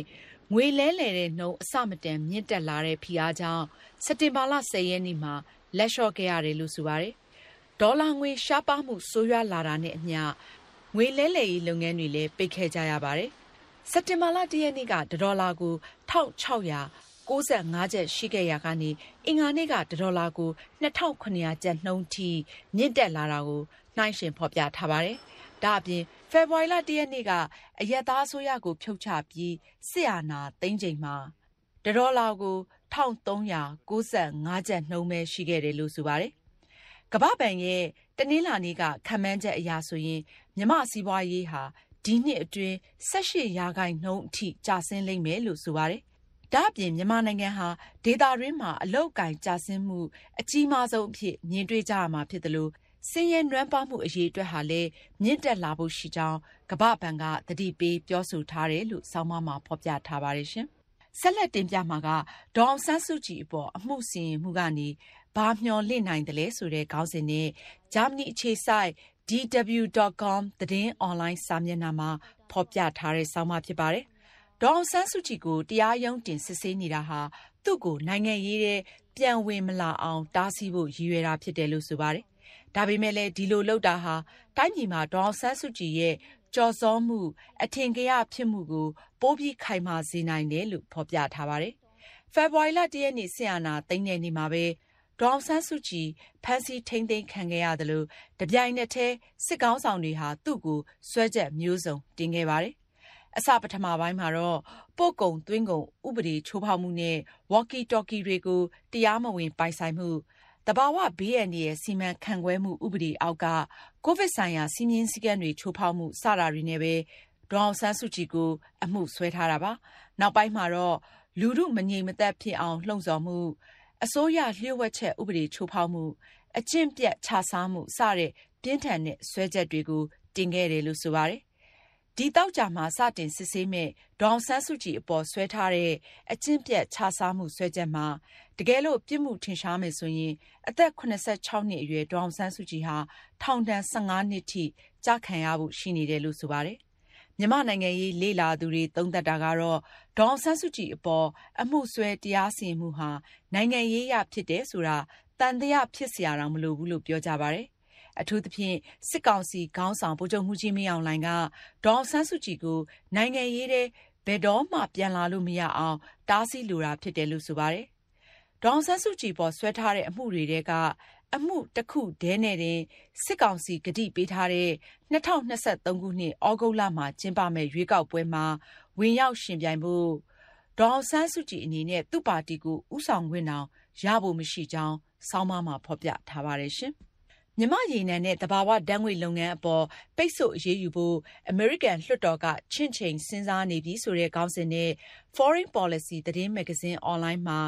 ငွေလဲလှယ်တဲ့နှုန်း အဆမတန် မြင့်တက်လာတဲ့ ဖိအားကြောင့် စက်တင်ဘာလ၁၀ ရက်နေ့မှာ လက်လျှော့ခဲ့ရတယ်လို့ ဆိုပါတယ်။ဒေါ်လာငွေရှားပါးမှု ဆိုးရွားလာတာနဲ့အမျှ ငွေလဲလှယ်ရေး လုပ်ငန်းတွေလည်း ပိတ်ခဲ့ကြရပါတယ်။ စက်တင်ဘာလ ၁ ရက်နေ့ကတဒေါ်လာကို ၁၆၉၅ ကျပ် ရှိခဲ့ရာကနေ အင်္ဂါနေ့ကတဒေါ်လာကို ၂၇၀၀ ကျပ်နှုန်းထိ မြင့်တက်လာတာကို နှိုင်းယှဉ်ဖော်ပြထားပါတယ်။ဒါ့အပြင် ဖေဖော်ဝါရီလ၁ရက်နေ့က အရပ်သားအစိုးရကို ဖြုတ်ချပြီး စစ်အာဏာသိမ်းချိန်မှာတဒေါ်လာကို ၁၃၉၅ ကျပ်နှုန်းပဲ ရှိခဲ့တယ်လို့ ဆိုပါတယ်။ကမ္ဘာ့ဘဏ်ရဲ့ တနင်္လာနေ့က ခန့်မှန်းချက်အရဆိုရင် မြန်မာ့စီးပွားရေးဟာ ဒီနှစ်အတွင်း ၁၈ ရာခိုင်နှုန်းအထိ ကျဆင်းလိမ့်မယ်လို့ ဆိုပါတယ်။ဒါ့အပြင် မြန်မာနိုင်ငံဟာ ဒေသတွင်းမှာ အလုပ်အကိုင် ကျဆင်းမှု အကြီးမားဆုံးအဖြစ် မြင်တွေ့ကြရမှာဖြစ်သလို ဆင်းရဲနွမ်းပါးမှု အရေအတွက်ဟာလည်း မြင့်တက်လာဖို့ ရှိကြောင်း ကမ္ဘာ့ဘဏ်က သတိပေး ပြောဆိုထားတယ်လို့ ဆောင်းပါးမှာ ဖော်ပြထားပါတယ်။ဆက်လက်တင်ပြမှာက ဒေါ်အောင်ဆန်းစုကြည်အပေါ် အမှုစီရင်မှုကနေ ဘာမျှော်လင့်နိုင်သလဲ ဆိုတဲ့ ခေါင်းစဉ်နဲ့ ဂျာမနီအခြေစိုက် dw.com သတင်းအွန်လိုင်းစာမျက်နှာမှာ ဖော်ပြထားတဲ့ ဆောင်းပါးဖြစ်ပါတယ်။ဒေါ်အောင်ဆန်းစုကြည်ကို တရားရုံးတင်စစ်ဆေးနေတာဟာ သူ့ကို နိုင်ငံရေးထဲ ပြန်ဝင်မလာအောင် တားဆီးဖို့ ရည်ရွယ်တာဖြစ်တယ်လို့ ဆိုပါတယ်။ဒါပေမဲ့လည်း ဒီလိုလုပ်တာဟာ တိုင်းပြည်မှာ ဒေါ်အောင်ဆန်းစုကြည်ရဲ့ ကျော်စောမှု အထင်ကရ ဖြစ်မှုကို ပိုပြီး ခိုင်မာစေနိုင်တယ်လို့ ဖော်ပြထားပါတယ်။ဖေဖော်ဝါရီလ၁ရက်နေ့ စစ်အာဏာသိမ်းတဲ့နေ့မှာပဲ ဒေါ်အောင်ဆန်းစုကြည်ဖမ်းဆီးထိန်းသိမ်းခံခဲ့ရသလို တပြိုင်နက်တည်း စစ်ကောင်ဆောင်တွေဟာ သူ့ကို စွဲချက်မျိုးစုံတင်ခဲ့ပါတယ်။အစပထမပိုင်းမှာတော့ ပို့ကုံသွင်းကုန် ဥပဒေ ချိုးဖောက်မှုနဲ့ဝေါ်ကီတော်ကီတွေကို တရားမဝင်ပိုင်ဆိုင်မှုတဘာဝဘေးအန္တရာယ် စီမံခန့်ခွဲမှု ဥပဒေအောက်က ကိုဗစ်ဆိုင်ရာစီမင်းစည်းကမ်းတွေ ချိုးဖောက်မှု စတာတွေနဲ့ပဲ ဒေါအောင်ဆန်းစုကြည်ကို အမှုဆွဲထားတာပါ။နောက်ပိုင်းမှာတော့ လူမှုမငြိမ်မသက်ဖြစ်အောင် လှုံ့ဆော်မှု အစိုးရလျှို့ဝှက်ချက်ဥပဒေချိုးဖောက်မှု အကျင့်ပြတ်ခြစားမှု စတဲ့ ပြင်းထန်တဲ့ဆွဲချက်တွေကို တင်ခဲ့တယ်လို့ ဆိုပါတယ်။ဒီတောက်ကြမှာ စတင်စစ်ဆေးမဲ့ဒေါအောင်ဆန်းစုကြည် အပေါ်ဆွဲထားတဲ့ အကျင့်ပြတ်ခြစားမှုဆွဲချက်မှာ တကယ်လို့ ပြစ်မှုထင်ရှားမယ် ဆိုရင် အသက်86နှစ်အရွယ် ဒေါအောင်ဆန်းစုကြည်ဟာ ထောင်ဒဏ်15နှစ်ထိကြာခံရဖို့ ရှိနေတယ်လို့ ဆိုပါတယ်။ မြန်မာ့နိုင်ငံရေးလေ့လာသူတွေ သုံးသပ်တာကတော့ ဒေါ်အောင်ဆန်းစုကြည်အပေါ် အမှုစွဲ တရားစီရင်မှုဟာ နိုင်ငံရေးအရ ဖြစ်တယ်ဆိုတာ သံသယ ဖြစ်စရာတောင် မလိုဘူးလို့ ပြောကြပါတယ်။အထူးသဖြင့် စစ်ကောင်စီခေါင်းဆောင် ဗိုလ်ချုပ်မှူးကြီး မင်းအောင်လှိုင်က ဒေါ်အောင်ဆန်းစုကြည်ကို နိုင်ငံရေးထဲ ဘယ်တော့မှ ပြန်လာလို့ မရအောင် တားဆီးလိုတာ ဖြစ်တယ်လို့ ဆိုပါတယ်။ဒေါ်အောင်ဆန်းစုကြည်အပေါ် စွဲထားတဲ့ အမှုတွေထဲက အမှုတစ်ခုတည်းနဲ့တင် စစ်ကောင်စီကတိပေးထားတဲ့2023ခုနှစ်ဩဂုတ်လမှာ ကျင်းပမယ့် ရွေးကောက်ပွဲမှာ ဝင်ရောက်ယှဉ်ပြိုင်ဖို့ ဒေါ်အောင်ဆန်းစုကြည်အနေနဲ့ သူ့ပါတီကို ဦးဆောင်ခွင့်တောင် ရဖို့မရှိကြောင်း ဆောင်းပါးမှာ ဖော်ပြထားပါတယ်ရှင်။မြန်မာ့ရေနံနဲ့ သဘာဝဓာတ်ငွေ့လုပ်ငန်းအပေါ် ပိတ်ဆို့အရေးယူဖို့ အမေရိကန်လွှတ်တော်က ချင့်ချိန်စဉ်းစားနေပြီဆိုတဲ့ ခေါင်းစဉ်နဲ့ Foreign Policy သတင်းမဂ္ဂဇင်း အွန်လိုင်းမှာ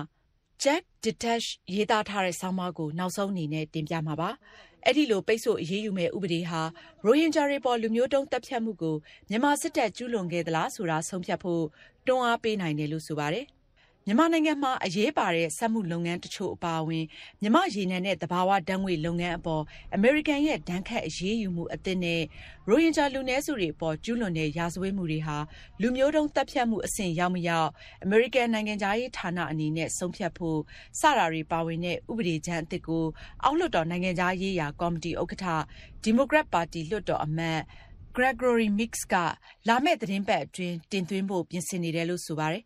Jack Detash ရေးသားထားတဲ့ဆောင်းပါးကို နောက်ဆုံးအနေနဲ့ တင်ပြမှာပါ။အဲဒီလို ပိတ်ဆို့အရေးယူမယ့် ဥပဒေဟာ ရိုဟင်ဂျာတွေအပေါ် လူမျိုးတုံးသတ်ဖြတ်မှုကို မြန်မာစစ်တပ် ကျူးလွန်ခဲ့သလားဆိုတာ ဆုံးဖြတ်ဖို့ တွန်းအားပေးနိုင်တယ်လို့ ဆိုပါတယ်။ မြန်မာနိုင်ငံမှာ အရေးပါတဲ့ စက်မှုလုပ်ငန်းတချို့ အပါအဝင် မြန်မာ့ရေနံနဲ့ သဘာဝဓာတ်ငွေ့လုပ်ငန်းအပေါ် အမေရိကန်ရဲ့ ဒဏ်ခတ်အရေးယူမှုအသစ်နဲ့ ရိုဟင်ဂျာ လူနည်းစုတွေအပေါ် ကျူးလွန်တဲ့ ရာဇဝတ်မှုတွေဟာ လူမျိုးတုံးသတ်ဖြတ်မှု အဆင့်ရောက်မရောက် အမေရိကန်နိုင်ငံခြားရေးဌာနအနေနဲ့ ဆုံးဖြတ်ဖို့ စတာတွေပါဝင်တဲ့ ဥပဒေကြမ်းအသစ်ကို အောက်လွှတ်တော် နိုင်ငံခြားရေးရာကော်မတီဥက္ကဋ္ဌဒီမိုကရက်ပါတီ လွှတ်တော်အမတ် Gregory Meeks က လာမယ့် သီတင်းပတ်အတွင်း တင်သွင်းဖို့ ပြင်ဆင်နေတယ်လို့ ဆိုပါတယ်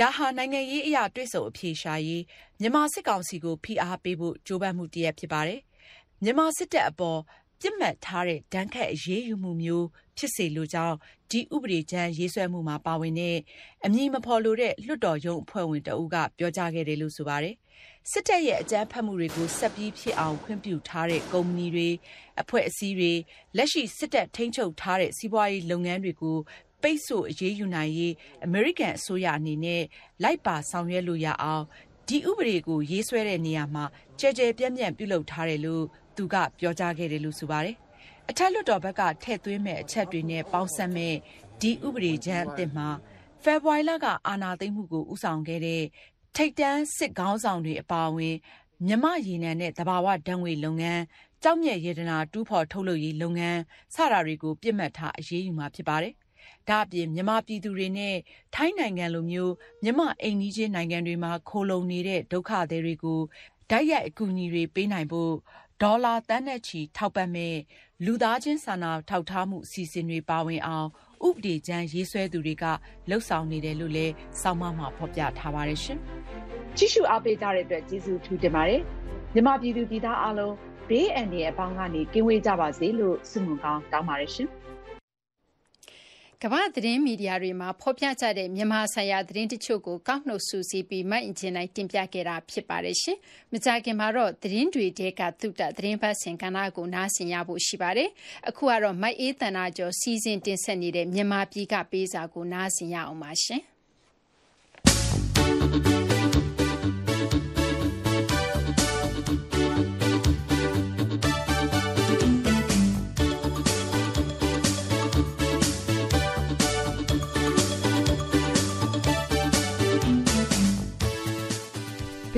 ဒါဟာ နိုင်ငံရေးအရ တွေ့ဆုံအဖြေရှာရေး မြန်မာစစ်ကောင်စီကို ဖိအားပေးဖို့ ကြိုးပမ်းမှုတရပ်ဖြစ်ပါတယ်။မြန်မာစစ်တပ်အပေါ် ပစ်မှတ်ထားတဲ့ ဒဏ်ခတ်အရေးယူမှုမျိုး ဖြစ်စေလိုကြောင်း ဒီဥပဒေကြမ်းရေးဆွဲမှုမှာ ပါဝင်တဲ့ အမည်မဖော်လိုတဲ့ လွှတ်တော်ရုံးအဖွဲ့ဝင်တဦးက ပြောကြားခဲ့တယ်လို့ ဆိုပါတယ်။စစ်တပ်ရဲ့ အကြမ်းဖက်မှုတွေကို ဆက်ပြီးဖြစ်အောင် ခွင့်ပြုထားတဲ့ ကုမ္ပဏီတွေ၊အဖွဲ့အစည်းတွေ၊လက်ရှိ စစ်တပ်ထိန်းချုပ်ထားတဲ့ စီးပွားရေးလုပ်ငန်းတွေကို ပိတ်ဆို့အရေးယူနိုင်ရေး အမေရိကန်အစိုးရအနေနဲ့ လိုက်ပါဆောင်ရွက်လို့ရအောင် ဒီဥပဒေကို ရေးဆွဲတဲ့နေရာမှာကြဲကြဲပြန့်ပြန့် ပြုလုပ်ထားတယ်လို့ သူက ပြောကြားခဲ့တယ်လို့ ဆိုပါတယ်။အထက်လွှတ်တော်ဘက်က ထည့်သွင်းမဲ့အချက်တွေနဲ့ ပေါင်းစပ်မဲ့ဒီဥပဒေကြမ်းအသစ်မှာ ဖေဖော်ဝါရီလက အာဏာသိမ်းမှုကိုဥဆောင်ခဲ့တဲ့ ထိတ်တန်း စစ်ခေါင်းဆောင်တွေ အပါအဝင် မြမရေနံနဲ့တဘာဝဓာတ်ငွေလုပ်ငန်းကြောက်မြက်ရတနာ တူးဖော်ထုတ်လုပ်ရေး လုပ်ငန်း စတာတွေကိုပြစ်မှတ်ထား အရေးယူမှာ ဖြစ်ပါတယ် ဒါ့အပြင် မြန်မာပြည်သူတွေနဲ့ ထိုင်းနိုင်ငံလိုမျိုး မြန်မာအိမ်နီးချင်းနိုင်ငံတွေမှာ ခိုလုံနေတဲ့ ဒုက္ခသည်တွေကို တိုက်ရိုက် အကူအညီတွေ ပေးနိုင်ဖို့ ဒေါ်လာ သန်းနဲ့ချီ ထောက်ပံ့မဲ့လူသားချင်းစာနာထောက်ထားမှု အစီအစဉ်တွေ ပါဝင်အောင် ဥပဒေကြမ်းရေးဆွဲသူတွေကလှုပ်ဆောင်နေတယ်လို့လည်းစောင်းမမှာ ဖော်ပြထားပါတယ်ရှင်။ကြည့်ရှုအားပေးကြတဲ့အတွက် ကျေးဇူးထူးတင်ပါတယ်။မြန်မာပြည်သူပြည်သားအားလုံး ဘေးအန္တရာယ်အပေါင်းကနေ ကင်းဝေးကြပါစေလို့ ဆုမွန်ကောင်း တောင်းပါတယ်ရှင်။ ကမ္ဘာ့သတင်းမီဒီယာတွေမှာ ဖော်ပြကြတဲ့ မြန်မာဆိုင်ရာ သတင်းတချို့ကို ကောက်နှုတ်စုစည်းပြီး မအင်ကြင်းနိုင်တင်ပြခဲ့တာ ဖြစ်ပါတယ်ရှင်။မကြာခင်မှာတော့ သတင်းတွေတဲက သုတ သတင်းပတ်စင်ကဏ္ဍကို နားဆင်ရဖို့ ရှိပါတယ်။အခုကတော့မိုက်အေးတန်နာကျော် စီစဉ်တင်ဆက်နေတဲ့ မြန်မာပြည်က ပေးစာကို နားဆင်ရအောင်ပါ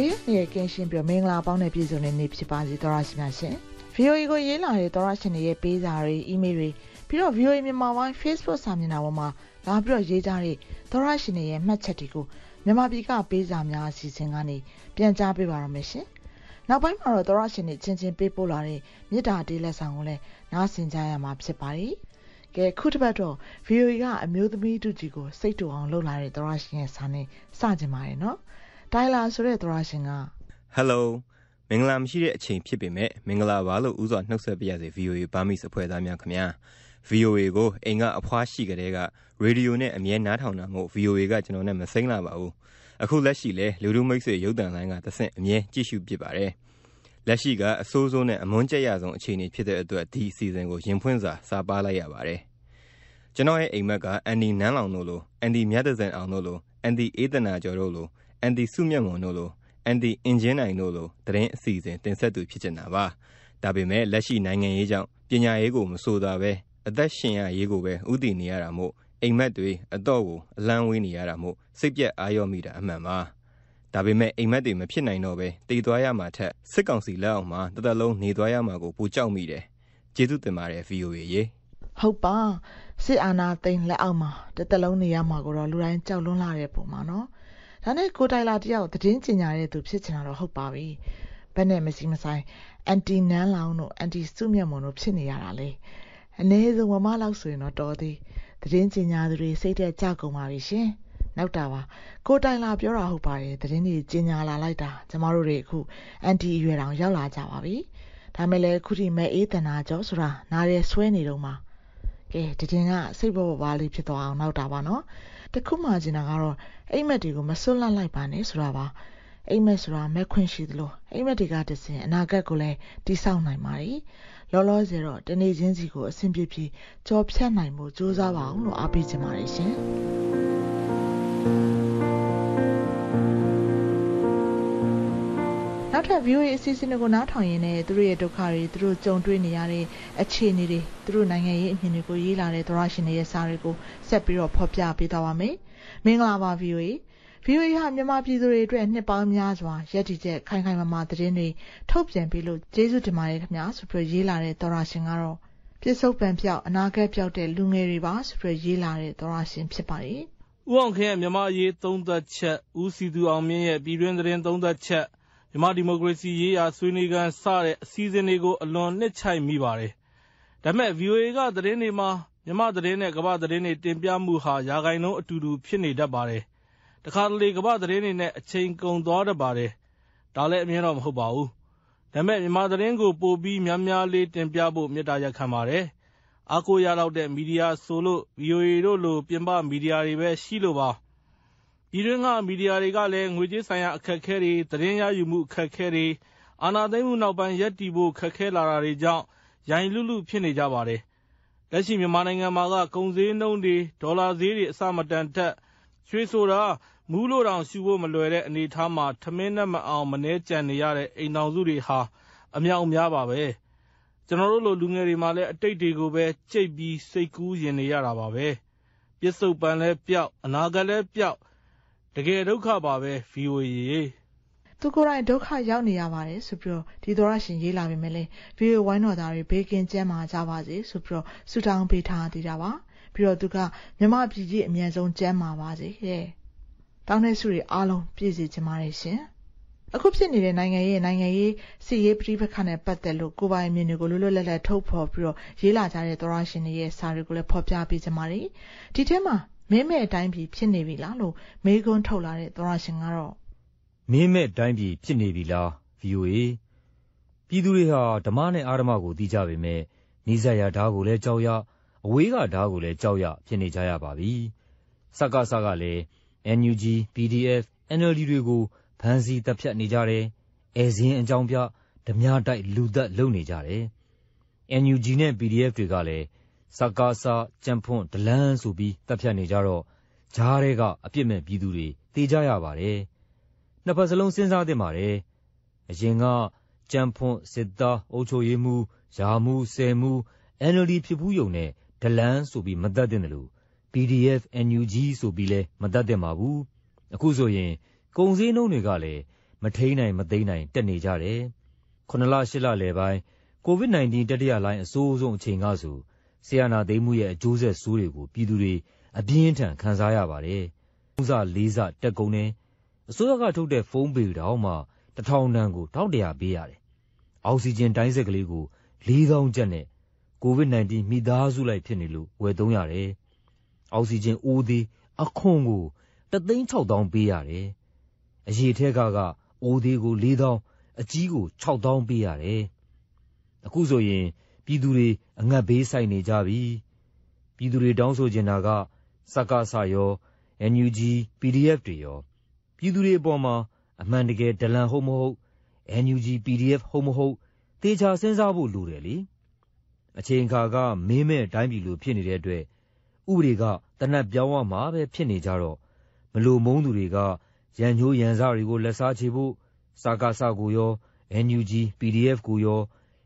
ဘေးရဲ့ကင်းရှင်းပြီးမင်္ဂလာပေါင်းနဲ့ပြည့်စုံတဲ့နေ့ဖြစ်ပါစေသောရရှိများရှင် VOA ကိုရေးလာတဲ့သောရရှင်တွေရဲ့ပေးစာတွေ email တွေပြီးတော့ VOA မြန်မာပိုင်း Facebook စာမျက်နှာပေါ်မှာလာပြီးတော့ရေးကြတဲ့သောရရှင်တွေရဲ့မှတ်ချက်တွေကိုမြန်မာပြည်ကပေးစာများအစီအစဉ်ကနေပြန်ကြားပေးပါရမယ်ရှင်နောက်ပိုင်းမှာတော့သောရရှင်တွေချင်းချင်းပေးပို့လာတဲ့မြစ်တာတေးလက်ဆောင်ကိုလည်းနားဆင်ကြရမှာဖြစ်ပါတယ်ကဲခုတစ်ပတ်တော့ VOA ကအမျိုးသမီးတူကြီးကိုစိတ်တူအောင်လုပ်လာတဲ့သောရရှင်ရဲ့စာနဲ့စကြင်ပါတယ်နော် တိုင်လာဆိုတဲ့သရရှင်က Hello မင်္ဂလာမရှိတဲ့အချိန်ဖြစ်ပေမဲ့မင်္ဂလာပါလို့ဥစွာနှုတ်ဆက်ပြရစေ VOA ဘာမီစအဖွဲ့သားများခင်ဗျာ VOA ကိုအိမ်ကအဖွားရှိကြတဲ့ကရေဒီယိုနဲ့အမြဲနားထောင်တာမို့ VOA ကကျွန်တော်နဲ့မစိမ့်လာပါဘူးအခုလက်ရှိလဲလူလူမိတ်ဆွေရုပ်တံလိုင်းကသဆင့်အမြဲကြည့်ရှုပြပါတယ်လက်ရှိကအစိုးစိုးနဲ့အမွန်းကြက်ရဆုံးအခြေအနေဖြစ်တဲ့အတွက်ဒီအစီအစဉ်ကိုရင်ဖွင့်စာစာပါလိုက်ရပါတယ်ကျွန်တော်ရဲ့အိမ်မက်ကအန်ဒီနန်းလောင်တို့လိုအန်ဒီမြတ်တဲ့စံအောင်တို့လိုအန်ဒီအေးတနာကျော်တို့လို အန်တီစုမြတ်မွန်တို့လို အန်တီအင်ဂျင်နိုင်တို့လို သတင်းအစီအစဉ် တင်ဆက်သူ ဖြစ်နေတာပါ ဒါပေမဲ့ လက်ရှိနိုင်ငံရေးကြောင့် ပညာရေးကို မဆိုတာပဲအသက်ရှင်ရရေးကိုပဲဥတည်နေရတာမို့ အိမ်မက်တွေ အတော့ကို အလန်းဝေးနေရတာမို့ စိတ်ပြက်အာရောမိတာ အမှန်ပါ ဒါပေမဲ့ အိမ်မက်တွေ မဖြစ်နိုင်တော့ပဲတည်သွားရမှာထက် စစ်ကောင်စီလက်အောက်မှာ တသက်လုံး နေသွားရမှာကိုပူကြောက်မိတယ် ကျေးဇူးတင်ပါတယ် VOA ရေ ဟုတ်ပါ စစ်အာဏာသိမ်း လက်အောက်မှာ တသက်လုံး နေရမှာကိုတော့ လူတိုင်း ကြောက်လွန်းလာတဲ့ပုံမှာနော် ဒါနဲ့ကိုတိုင်လာတယောက်သတင်းကျင်ညာတဲ့သူဖြစ်ချင်တာတော့ဟုတ်ပါပြီဘယ်နဲ့မစီမဆိုင်အန်တီနန်းလောင်တို့အန်တီစုမြတ်မွန်တို့ဖြစ်နေရတာလေအနည်းဆုံးမမလောက်ဆိုရင်တော့တော်သေးသတင်းကျင်ညာသူတွေစိတ်သက်ကြကုန်ပါပြီရှင်နောက်တာပါကိုတိုင်လာပြောတာဟုတ်ပါတယ်သတင်းတွေကျင်ညာလာလိုက်တာကျမတို့တွေအခုအန်တီအရွယ်တောင်ရောက်လာကြပါပြီဒါမဲ့လည်းခုထိမဲ့အေးတနာကြောဆိုတာနားရဲဆွဲနေတော့မှာကဲတတင်ကစိတ်ပေါ်ပေါ်ပါလေးဖြစ်သွားအောင်နောက်တာပါနော် တခုမှကျင်တာကတော့အိမ်မက်တွေကိုမစွန့်လတ်လိုက်ပါနဲ့ဆိုတာပါအိမ်မက်ဆိုတာမဲ့ခွင့်ရှိသလိုအိမ်မက်တွေကတစင်အနာဂတ်ကိုလည်းတိဆောက်နိုင်ပါတယ်လောလောဆယ်တော့တနေ့ချင်းစီကိုအဆင်ပြေပြေကြော်ဖြတ်နိုင်မှုစူးစမ်းပါအောင်လို့အားပေးချင်ပါတယ်ရှင် နောက်ထပ် VOA အစီအစဉ်တွေကိုနားထောင်ရင်းနဲ့သူတို့ရဲ့ဒုက္ခတွေသူတို့ကြုံတွေ့နေရတဲ့အခြေအနေတွေသူတို့နိုင်ငံရေးအမြင်တွေကိုရေးလာတဲ့သရရှင်တွေရဲ့စာတွေကိုဆက်ပြီးတော့ဖော်ပြပေးသွားပါမယ်။မင်္ဂလာပါ VOA ။ VOA ဟာမြန်မာပြည်သူတွေအတွက်နှစ်ပေါင်းများစွာရည်တည်ချက်ခိုင်ခိုင်မာမာသတင်းတွေထုတ်ပြန်ပေးလို့ကျေးဇူးတင်ပါတယ်ခင်ဗျာဆိုပြီးရေးလာတဲ့သရရှင်ကတော့ပြစ္ဆုတ်ပံပြောက်အနာဂတ်ပြောက်တဲ့လူငယ်တွေပါဆိုပြီးရေးလာတဲ့သရရှင်ဖြစ်ပါတယ်။ဦးအောင်ခင်ရဲ့မြန်မာရေးသုံးသက်ချက်ဦးစီသူအောင်မြင့်ရဲ့ပြည်တွင်းသတင်းသုံးသက်ချက် မြန်မာဒီမိုကရေစီရေးရာဆွေးနွေးခန်းစတဲ့ အစီအစဉ်တွေကို အလွန်နှစ်ခြိုက်မိပါတယ်။ဒါပေမဲ့ VOA က သတင်းတွေမှာ မြန်မာ့သတင်းနဲ့ ကမ္ဘာ့သတင်းတွေ တင်ပြမှုဟာ ရာခိုင်နှုန်းအတူတူ ဖြစ်နေတတ်ပါတယ်။တခါတလေ ကမ္ဘာ့သတင်းတွေနဲ့ အချိန်ကုန်သွားတတ်ပါတယ်။ဒါလည်း အမြဲတော့ မဟုတ်ပါဘူး။ဒါပေမဲ့ မြန်မာသတင်းကို ပိုပြီးများများလေး တင်ပြဖို့ မေတ္တာရပ်ခံပါတယ်။အားကိုးရလောက်တဲ့ မီဒီယာဆိုလို့ VOA တို့လို ပြင်ပမီဒီယာတွေပဲ ရှိလို့ပါ ပြည်တွင်းက မီဒီယာတွေကလည်း ငွေကြေးဆိုင်ရာ အခက်အခဲတွေ၊သတင်းရယူမှု အခက်အခဲတွေ၊အာဏာသိမ်းမှုနောက်ပိုင်း ရပ်တည်ဖို့ ခက်ခဲလာတာတွေကြောင့်ယိုင်လုလု ဖြစ်နေကြပါတယ်။လက်ရှိ မြန်မာနိုင်ငံမှာက ကုန်ဈေးနှုန်းတွေ၊ဒေါ်လာဈေးတွေ အဆမတန်တက်၊ရွှေဆိုတာ မူးလို့တောင် ရှုဖို့မလွယ်တဲ့ အနေအထားမှာ ထမင်းနပ်မအောင် မနည်းကျန်နေရတဲ့ အိမ်ထောင်စုတွေဟာ အမြောက်အများပါပဲ။ကျနော်တို့လို လူငယ်တွေမှာလည်း အတိတ်တွေကိုပဲ ကြိတ်ပြီး စိတ်ကူးယဉ်နေရတာပါပဲ။ပစ္စုပ္ပန်လည်းပျောက်၊အနာဂတ်လည်းပျောက် တကယ်ဒုက္ခပါပဲ VOA ရေသူကိုယ်တိုင်ဒုက္ခရောက်နေရပါတယ်ဆိုပြီးတော့ဒီသောရရှင်ရေးလာပေမဲ့လည်း VOA ဝိုင်းတော်သားတွေဘေးကင်းကျန်းမာကြပါစေဆိုပြီးတော့ဆုတောင်းပေးထားသေးတာပါပြီးတော့သူကမြမပြည်ကြီးအမြန်ဆုံးကျန်းမာပါစေတဲ့တောင်းတဲ့ဆုတွေအားလုံးပြည့်စုံကြပါရရှင်အခုဖြစ်နေတဲ့နိုင်ငံရေးနိုင်ငံရေးစီရေးပြိပခါနဲ့ပတ်သက်လို့ကိုပိုင်မြင်တွေကိုလွတ်လွတ်လပ်လပ်ထုတ်ဖော်ပြီးတော့ရေးလာကြတဲ့သောရရှင်တွေရဲ့စာတွေကိုလည်းဖော်ပြပေးကြပါရစေဒီထဲမှာ မင်းမဲ့အတိုင်းပြည်ဖြစ်နေပြီလားလို့မေးခွန်းထုတ်လာတဲ့သောရရှင်ကတော့မင်းမဲ့တိုင်းပြည်ဖြစ်နေပြီလား VOA ပြည်သူတွေဟာဓမ္မနဲ့အာဓမ္မကိုသိကြပေမဲ့နိစ္စရာဓာကိုလည်းကြောက်ရအဝေးကဓာကိုလည်းကြောက်ရဖြစ်နေကြရပါပြီစကစကလည်း NUG PDF NLD တွေကိုဖမ်းဆီးတပ်ဖြတ်နေကြတယ်အဲဇင်းအကြောင်းပြဓမြတိုက်လူသက်လုပ်နေကြတယ် NUG နဲ့ PDF တွေကလည်း စကားစကြံဖွန့်ဒလန်းဆိုပြီးတပ်ဖြတ်နေကြတော့ကြားထဲကအပြစ်မဲ့ပြည်သူတွေတေကြရပါတယ်။နှစ်ဖက်စလုံးစဉ်းစားသင့်ပါတယ်။အရင်ကကြံဖွန့်စစ်သားအုပ်ချုပ်ရေးမှုယာမှုဆယ်မှု NLD ဖြစ်ဘူးယုံနဲ့ဒလန်းဆိုပြီးမတတ်တဲ့လို့ PDF NUG ဆိုပြီးလဲမတတ်တဲ့ပါဘူး။အခုဆိုရင်ကုံစည်းနှုံးတွေကလည်းမထိန်နိုင်မသိမ့်နိုင်တက်နေကြတယ်။ခုနလရှစ်လလယ်ပိုင်း COVID-19 တတိယလိုင်းအဆိုးဆုံးအချိန်ကဆို စစ်အာဏာသိမ်းမှုရဲ့အကျိုးဆက်ဆိုးတွေကိုပြည်သူတွေအပြင်းအထန်ခံစားရပါတယ်။သုံးဆလေးဆတက်ကုန်တယ်။အစိုးရကထုတ်တဲ့ဖုန်းပေတောင်မှတထောင်တန်ကို၁,၁၀၀ပေးရတယ်။အောက်ဆီဂျင်တိုင်းစက်ကလေးကိုလေးသောင်းကျပ်နဲ့ COVID-19 မိသားစုလိုက်ဖြစ်နေလို့ဝယ်သုံးရတယ်။အောက်ဆီဂျင်အိုးသေးအခွံကို၁သိန်း၆သောင်းပေးရတယ်။အရေထဲကကအိုးသေးကိုလေးသောင်း၊အကြီးကိုခြောက်သောင်းပေးရတယ်။အခုဆိုရင်ပြည်သူတွေအငတ်ဘေးဆိုက်နေကြပြီ။ပြည်သူတွေတောင်းဆိုချင်တာကစကစရော၊ NUG ၊ PDF တွေရောပြည်သူတွေအပေါ်မှာအမှန်တကယ်ဒလန်ဟုတ်မဟုတ်၊ NUG ၊ PDF ဟုတ်မဟုတ်သေချာစဉ်းစားဖို့လိုတယ်လေ။အချိန်အခါကမင်းမဲ့တိုင်းပြည်လိုဖြစ်နေတဲ့အတွက်ဥပဒေကသေနတ်ပြောင်းရမှာပဲဖြစ်နေကြတော့မလိုမုန်းသူတွေကရန်ငြိုးရန်စတွေကိုလက်စားချေဖို့စကစကိုရော၊ NUG ၊ PDF ကိုရော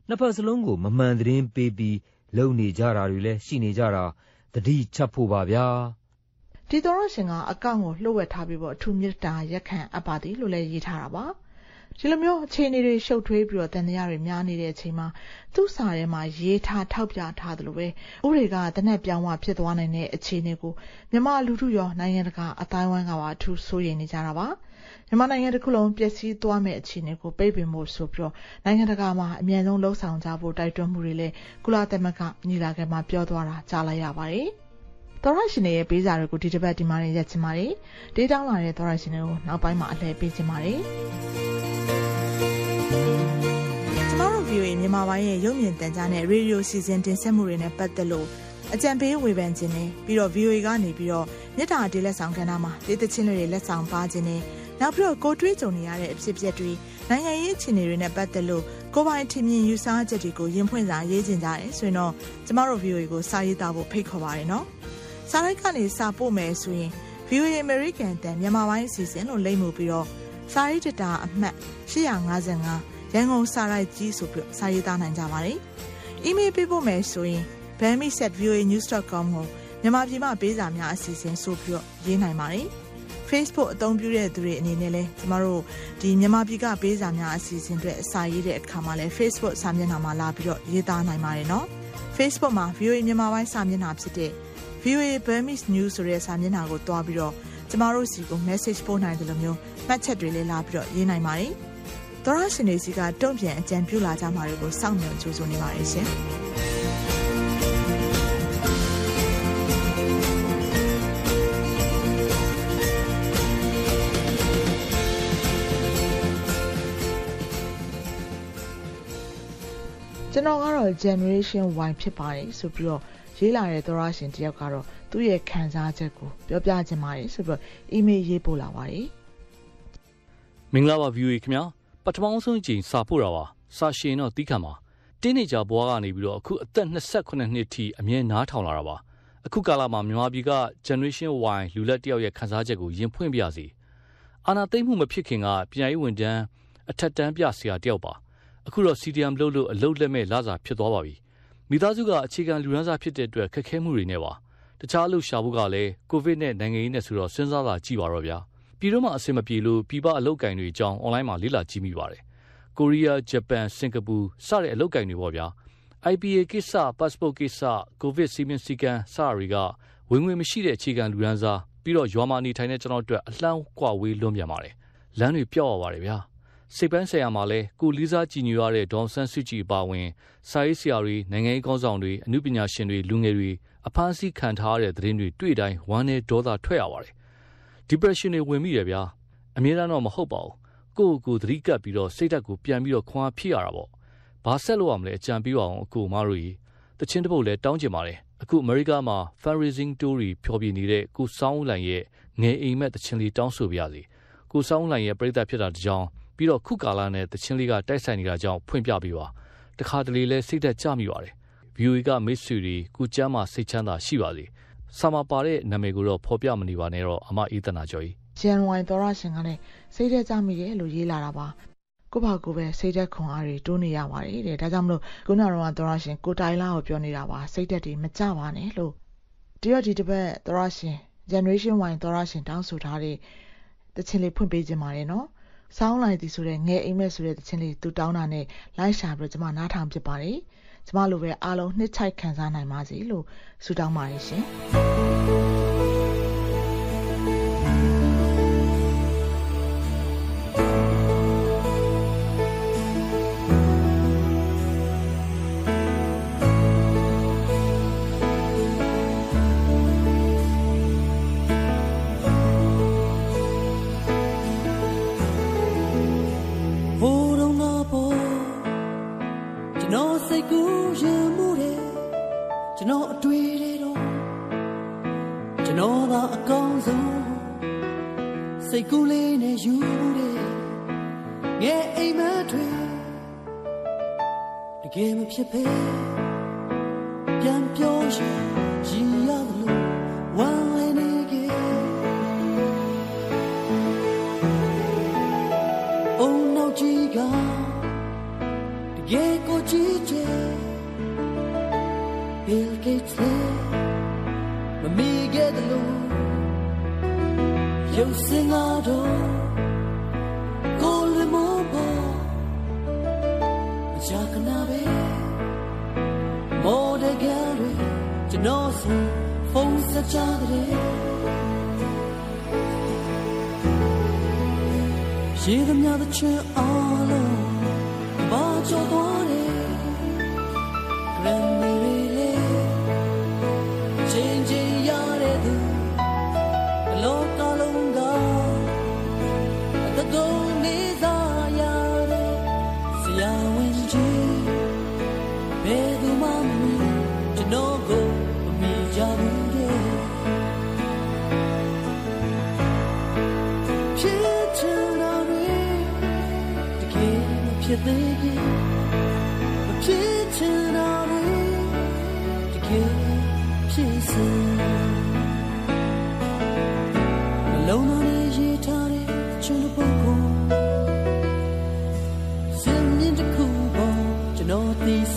နှစ်ဖက်စလုံးကိုမမှန်သတင်းပေးပြီးလုပ်နေကြတာတွေလည်းရှိနေကြတာသတိချပ်ဖို့ပါဗျာ။ဒီသောတရှင်ကအကောင့်ကိုလျှို့ဝှက်ထားပြီးအထူးမေတ္တာရပ်ခံအပ်ပါသည်လို့လည်းရေးထားတာပါ။ဒီလိုမျိုးအခြေအနေတွေရှုပ်ထွေးပြီးတော့တန်တရားတွေများနေတဲ့အချိန်မှာသူ့စာထဲမှာရေးထားထောက်ပြထားသလိုပဲဥတွေကတနက်ပြောင်းဝဖြစ်သွားနိုင်တဲ့အခြေအနေကိုမြန်မာလူထုရောနိုင်ငံတကာအတိုင်းဝိုင်းကပါအထူးစိုးရိမ်နေကြတာပါ မြန်မာနိုင်ငံတစ်ခုလုံးပျက်စီးသွားမဲ့အခြေအနေကိုပိတ်ပင်ဖို့ဆိုပြီးတော့နိုင်ငံတကာမှာအမြန်ဆုံးလှုံ့ဆော်ကြဖို့တိုက်တွန်းမှုတွေလည်းကုလသမဂ္ဂညီလာခံမှာပြောသွားတာကြားလိုက်ရပါတယ်သောရရှင်တွေရဲ့ပေးစာတွေကိုဒီတစ်ပတ်ဒီမှာနေရက်ချင်ပါတယ်။ဒေးတောင်းလာတဲ့သောရရှင်တွေကိုနောက်ပိုင်းမှာအလှည့်ပေးချင်ပါတယ်။ကျမတို့ VOA မြန်မာပိုင်းရဲ့ရုပ်မြင်သံကြားနဲ့ရေဒီယိုစီစဉ်တင်ဆက်မှုတွေနဲ့ပတ်သက်လို့အကြံပေးဝေဖန်ခြင်းနဲ့ပြီးတော့ VOA ကနေပြီးတော့မြစ်တာအတေးလက်ဆောင်ကဏ္ဍမှာဒေသချင်းတွေလက်ဆောင်ပါခြင်းနဲ့ နောက်ပြီးတော့ကိုတွေးကြုံနေရတဲ့အဖြစ်အပျက်တွေနိုင်ငံရေးအခြေအနေတွေနဲ့ပတ်သက်လို့ကိုပိုင်ထင်မြင်ယူဆချက်တွေကိုရင်ဖွင့်စာရေးခြင်းကြတယ်ဆိုရင်တော့ကျမတို့ VOA ကိုစာရေးသားဖို့ဖိတ်ခေါ်ပါရနော်။စာရိုက်ကနေစာပို့မယ်ဆိုရင် VOA American တန်မြန်မာပိုင်းအစီအစဉ်လို့လိမ့်မှုပြီးတော့စာရေးတတာအမှတ်855ရန်ကုန်စာရိုက်ကြီးဆိုပြီးစာရေးသားနိုင်ကြပါတယ်။ email ပေးဖို့မယ်ဆိုရင် bami@voanews.com ကိုမြန်မာပြည်မှာပေးစာများအစီအစဉ်ဆိုပြီးတော့ရေးနိုင်ပါတယ်။ Facebook အသုံးပြုတဲ့သူတွေအနေနဲ့လည်းကျမတို့ဒီမြန်မာပြည်ကပေးစာများအစီအစဉ်တွေအစာရေးတဲ့အခါမှာလည်း Facebook စာမျက်နှာမှာလာပြီးတော့ရေးသားနိုင်ပါတယ်နော်။ Facebook မှာ VOA မြန်မာပိုင်းစာမျက်နှာဖြစ်တဲ့ VOA Burmese News ဆိုတဲ့စာမျက်နှာကိုတွားပြီးတော့ကျမတို့စီကို message ပို့နိုင်တယ်လို့မျိုးမှတ်ချက်တွေလည်းလာပြီးတော့ရေးနိုင်ပါတယ်။သောရရှင်တွေစီကတုံ့ပြန်အကြံပြုလာကြမှာတွေကိုစောင့်မျှော်ကြိုးစိုးနေပါတယ်ရှင်။ ကျွန်တော်ကတော့ generation Y ဖြစ်ပါတယ်ဆိုပြီးတော့ရေးလာတဲ့သောရရှင်တယောက်ကတော့သူ့ရဲ့ခံစားချက်ကိုပြောပြချင်ပါတယ်ဆိုပြီးတော့ email ရေးပို့လာပါတယ်မင်္ဂလာပါ view ခင်ဗျာပထမဆုံးချိန်စာပို့တာပါစာရှင်တော့တီးခံပါတင်းနေကြဘွားကနေပြီးတော့အခုအသက်28နှစ်ထိအမြဲနားထောင်လာတာပါအခုကာလမှာမြန်မာပြည်က generation Y လူလက်တယောက်ရဲ့ခံစားချက်ကိုရင်ဖွင့်ပြစီအာနာသိမ့်မှုမဖြစ်ခင်ကပညာရေးဝန်ထမ်းအထက်တန်းပြဆရာတယောက်ပါ အခုတော့ CDM လုပ်လို့ အလုပ်လက်မဲ့လာစာဖြစ်သွားပါပြီ မိသားစုက အခြေခံလူရန်စားဖြစ်တဲ့အတွက် ခက်ခဲမှုတွေနဲ့ပါ တခြားအလုပ်ရှာဖို့ကလည်း ကိုဗစ်နဲ့ နိုင်ငံရေးနဲ့ဆိုတော့ စဉ်းစားတာကြည့်ပါတော့ဗျာ ပြည်တော့မှအဆင်မပြေလို့ ပြည်ပအလုပ်ကင်တွေအကြောင်း အွန်လိုင်းမှာ လေ့လာကြည့်မိပါတယ် ကိုရီးယား ဂျပန် စင်ကာပူ စတဲ့အလုပ်ကင်တွေပေါ့ဗျာ IPA ကိစ္စ passport ကိစ္စ ကိုဗစ်စီမင်းစည်းကမ်း စတာတွေက ဝင်ငွေမရှိတဲ့ အခြေခံလူရန်စား ပြီးတော့ ရွာမှာနေထိုင်တဲ့ ကျွန်တော်တို့အလှမ်းကွာဝေးလွန်းပြန်ပါတယ် လမ်းတွေပြောက်ရပါတယ်ဗျာ စိတ်ပန်းဆရာမှာလဲကိုလေးစားကြည်ညိုရတဲ့ဒေါန်ဆန်းစုကြည်ပါဝင်စာရေးဆရာတွေနိုင်ငံရေးကောင်းဆောင်တွေအမှုပညာရှင်တွေလူငယ်တွေအဖမ်းဆီးခံထားရတဲ့သတင်းတွေတွေ့တိုင်းဝမ်းနဲ့ဒေါသထွက်ရပါတယ် depression တွေဝင်မိတယ်ဗျာအမြဲတမ်းတော့မဟုတ်ပါဘူးကိုယ့်ကိုယ်သတိကပ်ပြီးတော့စိတ်ဓာတ်ကိုပြန်ပြီးတော့ခွန်အားဖြစ်ရတာပေါ့ဘာဆက်လို့ရမလဲအကြံပေးပါအောင်အကိုမတို့ကြီးတချင်းတစ်ပုတ်လဲတောင်းကျင်ပါတယ်အခုအမေရိကမှာ fundraising tour ဖြောပြနေတဲ့ကိုစောင်းလိုင်ရဲ့ငယ်အိမ်မက်တချင်းလေးတောင်းဆိုပြရစီကိုစောင်းလိုင်ရဲ့ပြိဿဖြစ်တာတကြောင် ပြီးတော့ခုကာလာနဲ့တချင်းလေးကတိုက်ဆိုင်နေတာကြောင့်ဖွင့်ပြပေးပါတခါတလေလဲစိတ်သက်ကြမိပါတယ် VOA ကမိတ်ဆွေတွေကိုကျမ်းမာစိတ်ချမ်းသာရှိပါစေစာမပါတဲ့နာမည်ကိုတော့ဖော်ပြမနေပါနဲ့တော့အမအေးတနာကျော်ကြီး January သောရရှင်ကလည်းစိတ်သက်ကြမိတယ်လို့ရေးလာတာပါကိုပါကိုပဲစိတ်သက်ခွန်အားတွေတိုးနေရပါတယ်တဲ့ဒါကြောင့်မလို့ခုနကတော့သောရရှင်ကိုတိုင်လာကိုပြောနေတာပါစိတ်သက်တွေမကြပါနဲ့လို့တရော့ဒီတစ်ပတ်သောရရှင် generation Y သောရရှင်တောင်းဆိုထားတဲ့တချင်လေးဖွင့်ပေးခြင်းပါတယ်နော်။ ဆောင်းလိုက်သည်ဆိုတဲ့ငယ်အိမ်မက်ဆိုတဲ့တခြင်းလေးသူတောင်းတာနဲ့လိုက်ရှာပြီးတော့ကျမနားထောင်ဖြစ်ပါတယ်။ကျမလိုပဲအားလုံးနှစ်ချိုက်ခံစားနိုင်ပါစေလို့ဆုတောင်းပါတယ်ရှင် စိတ်ကူးလေးနဲ့ယူတဲ့ငယ်အိမ်မက်တွေတကယ်မဖြစ်ပဲပြန်ပြောရင်ရည်ရတယ်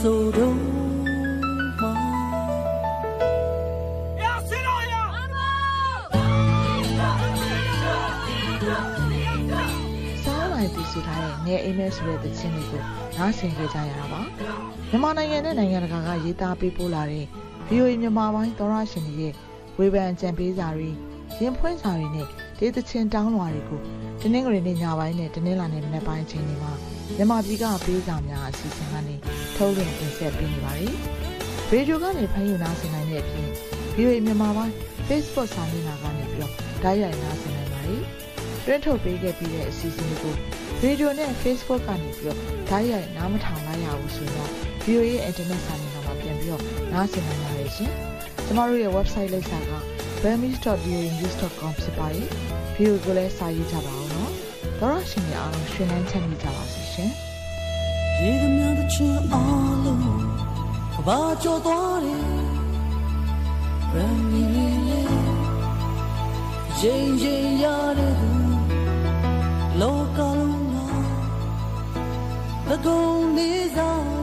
ဆိုတော့မှာစားလိုက်ပြီးဆိုထားတဲ့ငယ်အိမ်မဲဆိုတဲ့သချင်းတွေကိုနားဆင်ကြကြရတာပါမြန်မာနိုင်ငံနဲ့နိုင်ငံတကာကရေးသားပေးပို့လာတဲ့ VOA မြန်မာပိုင်းသောရရှင်တွေရဲ့ဝေဖန်ကြံပေးစာတွေရင်ဖွင့်စာတွေနဲ့ဒေသချင်းတောင်းလွှာတွေကိုတနင်္ဂနွေနေ့ညပိုင်းနဲ့တနင်္လာနေ့မနက်ပိုင်းအချိန်တွေမှာမြန်မာပြည်ကပေးစာများအစီအစဉ်ကနေ ထုတ်လွှင့်တင်ဆက်ပေးနေပါတယ်ရေဒီယိုကနေဖမ်းယူနားဆင်နိုင်တဲ့အပြင် VOA မြန်မာပိုင်း Facebook စာမျက်နှာကနေပြီးတော့ဓာတ်ရိုက်နားဆင်နိုင်ပါတယ်တွင်းထုတ်ပေးခဲ့ပြီးတဲ့အစီအစဉ်တွေကိုရေဒီယိုနဲ့ Facebook ကနေပြီးတော့ဓာတ်ရိုက်နားမထောင်လိုက်ရဘူးဆိုတော့ VOA ရဲ့ Internet စာမျက်နှာမှာပြန်ပြီးတော့နားဆင်နိုင်ပါတယ်ရှင်။ကျမတို့ရဲ့ website လိပ်စာက burmese.voanews.com ဖြစ်ပါတယ်။ video ကိုလည်းစာရေးကြပါဦးနော်။သောရရှင်တွေအားလုံးရှင်လန်းချမ်းမြေ့ကြပါစေရှင်။ရေသမျှတဲ့ ချင်အားလုံးကဘာကြောသွားတယ်ရမ်းမီလေးချိန်ချိန်ရတဲ့သူလောကလုံးကသကုံလေးစား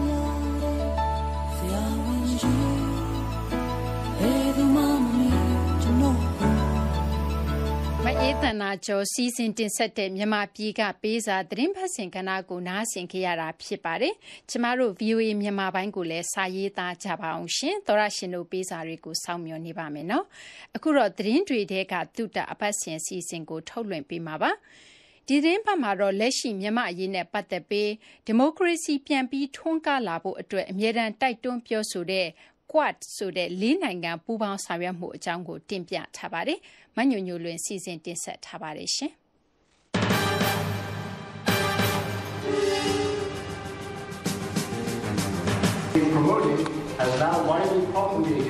အေးတနာကျော် စီစဉ်တင်ဆက်တဲ့ မြန်မာပြည်ကပေးစာ သတင်းဖတ်စင်ကဏ္ဍကို နားဆင်ခဲ့ရတာ ဖြစ်ပါတယ်။ကျမတို့ VOA မြန်မာပိုင်းကိုလည်း စာရေးသားကြပါအောင်ရှင်။သောရရှင်တို့ ပေးစာတွေကို စောင့်မျှော်နေပါမယ်နော်။အခုတော့ သတင်းတွေထဲကတုတ အပတ်စဉ်စီစဉ်ကို ထုတ်လွှင့်ပေးမှာပါ။ဒီသတင်းပတ်မှာတော့ လက်ရှိ မြန်မာအရေးနဲ့ ပတ်သက်ပြီး ဒီမိုကရေစီ ပြန်ပြီးထွန်းကားလာဖို့အတွက် အမြဲတမ်း တိုက်တွန်း ပြောဆိုတဲ့ Quad ဆိုတဲ့လေးနိုင်ငံပူးပေါင်းဆောင်ရွက်မှုအကြောင်းကို တင်ပြထားပါတယ်။မညိုညိုလွင်စီစဉ်တင်ဆက်ထားပါတယ်ရှင်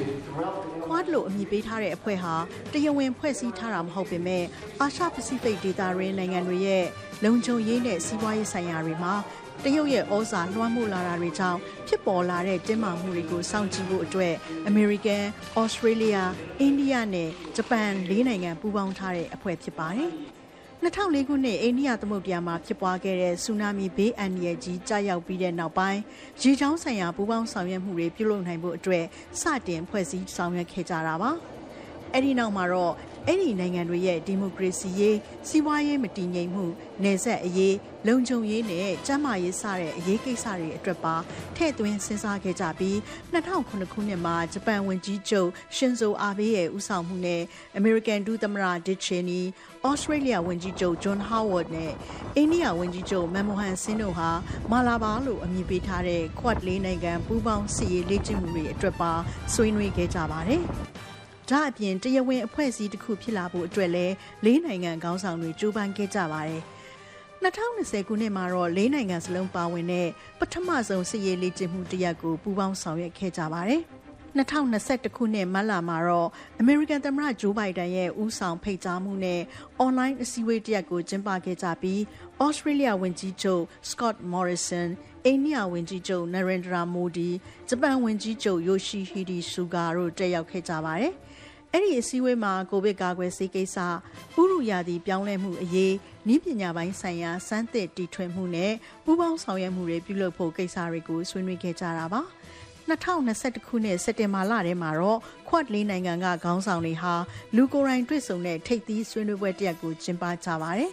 ။ Quad လို့အမည်ပေးထားတဲ့အဖွဲ့ဟာတရားဝင်ဖွဲ့စည်းထားတာမဟုတ်ပေမဲ့အာရှပစိဖိတ်ဒေသရင်းနိုင်ငံတွေရဲ့လုံခြုံရေးနဲ့စီးပွားရေးဆိုင်ရာတွေမှာတရုတ်ရဲ့ဩဇာလွှမ်းမိုးလာတာတွေကြောင့်ဖြစ်ပေါ်လာတဲ့တင်းမာမှုတွေကိုစောင့်ကြည့်ဖို့အတွက် American, Australia, India နဲ့ဂျပန်လေးနိုင်ငံပူးပေါင်းထားတဲ့အဖွဲ့ဖြစ်ပါတယ်။ 2004ခုနှစ်အိန္ဒိယသမုဒ္ဒရာမှာဖြစ်ပွားခဲ့တဲ့ဆူနာမီဘေးအန္တရာယ်ကြီးကြားရောက်ပြီးတဲ့နောက်ပိုင်းရေချောင်းဆိုင်ရာပူးပေါင်းဆောင်ရွက်မှုတွေပြုလုပ်နိုင်ဖို့အတွက်စတင်ဖွဲ့စည်းဆောင်ရွက်ခဲ့ကြတာပါ။အဲ့ဒီနောက်မှာတော့ အဲ့ဒီနိုင်ငံတွေရဲ့ဒီမိုကရေစီရေးစီးပွားရေးမတည်ငြိမ်မှုနယ်စပ်အရေးလုံခြုံရေးနဲ့ကျန်းမာရေးစတဲ့အရေးကိစ္စတွေအတွက်ပါထည့်သွင်းစဉ်းစားခဲ့ကြပြီး2009ခုနှစ်မှာဂျပန်ဝန်ကြီးချုပ်ရှင်ဇိုအာဘေးရဲ့ဦးဆောင်မှုနဲ့အမေရိကန်ဒုသမ္မတဒစ်ချေနီဩစတြေးလျဝန်ကြီးချုပ်ဂျွန်ဟာဝတ်နဲ့အိန္ဒိယဝန်ကြီးချုပ်မန်မိုဟန်ဆင်းတို့ဟာမာလာဘာလို့အမည်ပေးထားတဲ့ Quad လေးနိုင်ငံပူးပေါင်းစစ်ရေးလေ့ကျင့်မှုတွေအတွက်ပါဆွေးနွေးခဲ့ကြပါတယ်။ ဒါအပြင်တရားဝင်အဖွဲ့အစည်းတစ်ခုဖြစ်လာဖို့အတွက်လည်းလေးနိုင်ငံခေါင်းဆောင်တွေကြိုးပမ်းခဲ့ကြပါတယ်။2020ခုနှစ်မှာတော့လေးနိုင်ငံစလုံးပါဝင်တဲ့ပထမဆုံးစစ်ရေးလေ့ကျင့်မှုတစ်ရပ်ကိုပူးပေါင်းဆောင်ရွက်ခဲ့ကြပါတယ်။2021ခုနှစ်မတ်လမှာတော့အမေရိကန်သမ္မတဂျိုးဘိုင်ဒန်ရဲ့ဦးဆောင်ဖိတ်ကြားမှုနဲ့အွန်လိုင်းအစည်းအဝေးတစ်ရပ်ကိုကျင်းပခဲ့ကြပြီးဩစတြေးလျဝန်ကြီးချုပ် Scott Morrison အိန္ဒိယဝန်ကြီးချုပ် Narendra Modi ဂျပန်ဝန်ကြီးချုပ် Yoshihide Suga တို့တက်ရောက်ခဲ့ကြပါတယ်။ အဲ့ဒီအစည်းအဝေးမှာကိုဗစ်ကာကွယ်ဆေးကိစ္စဥရုယာတီပြောင်းလဲမှုအရေးနည်းပညာပိုင်းဆိုင်ရာစမ်းသစ်တီထွင်မှုနဲ့ပူးပေါင်းဆောင်ရွက်မှုတွေပြုလုပ်ဖို့ကိစ္စတွေကိုဆွေးနွေးခဲ့ကြတာပါ2021ခုနှစ်စက်တင်ဘာလထဲမှာတော့ Quad လေးနိုင်ငံကခေါင်းဆောင်တွေဟာလူကိုယ်တိုင်တွေ့ဆုံတဲ့ထိပ်သီးဆွေးနွေးပွဲတစ်ရပ်ကိုကျင်းပကြပါတယ်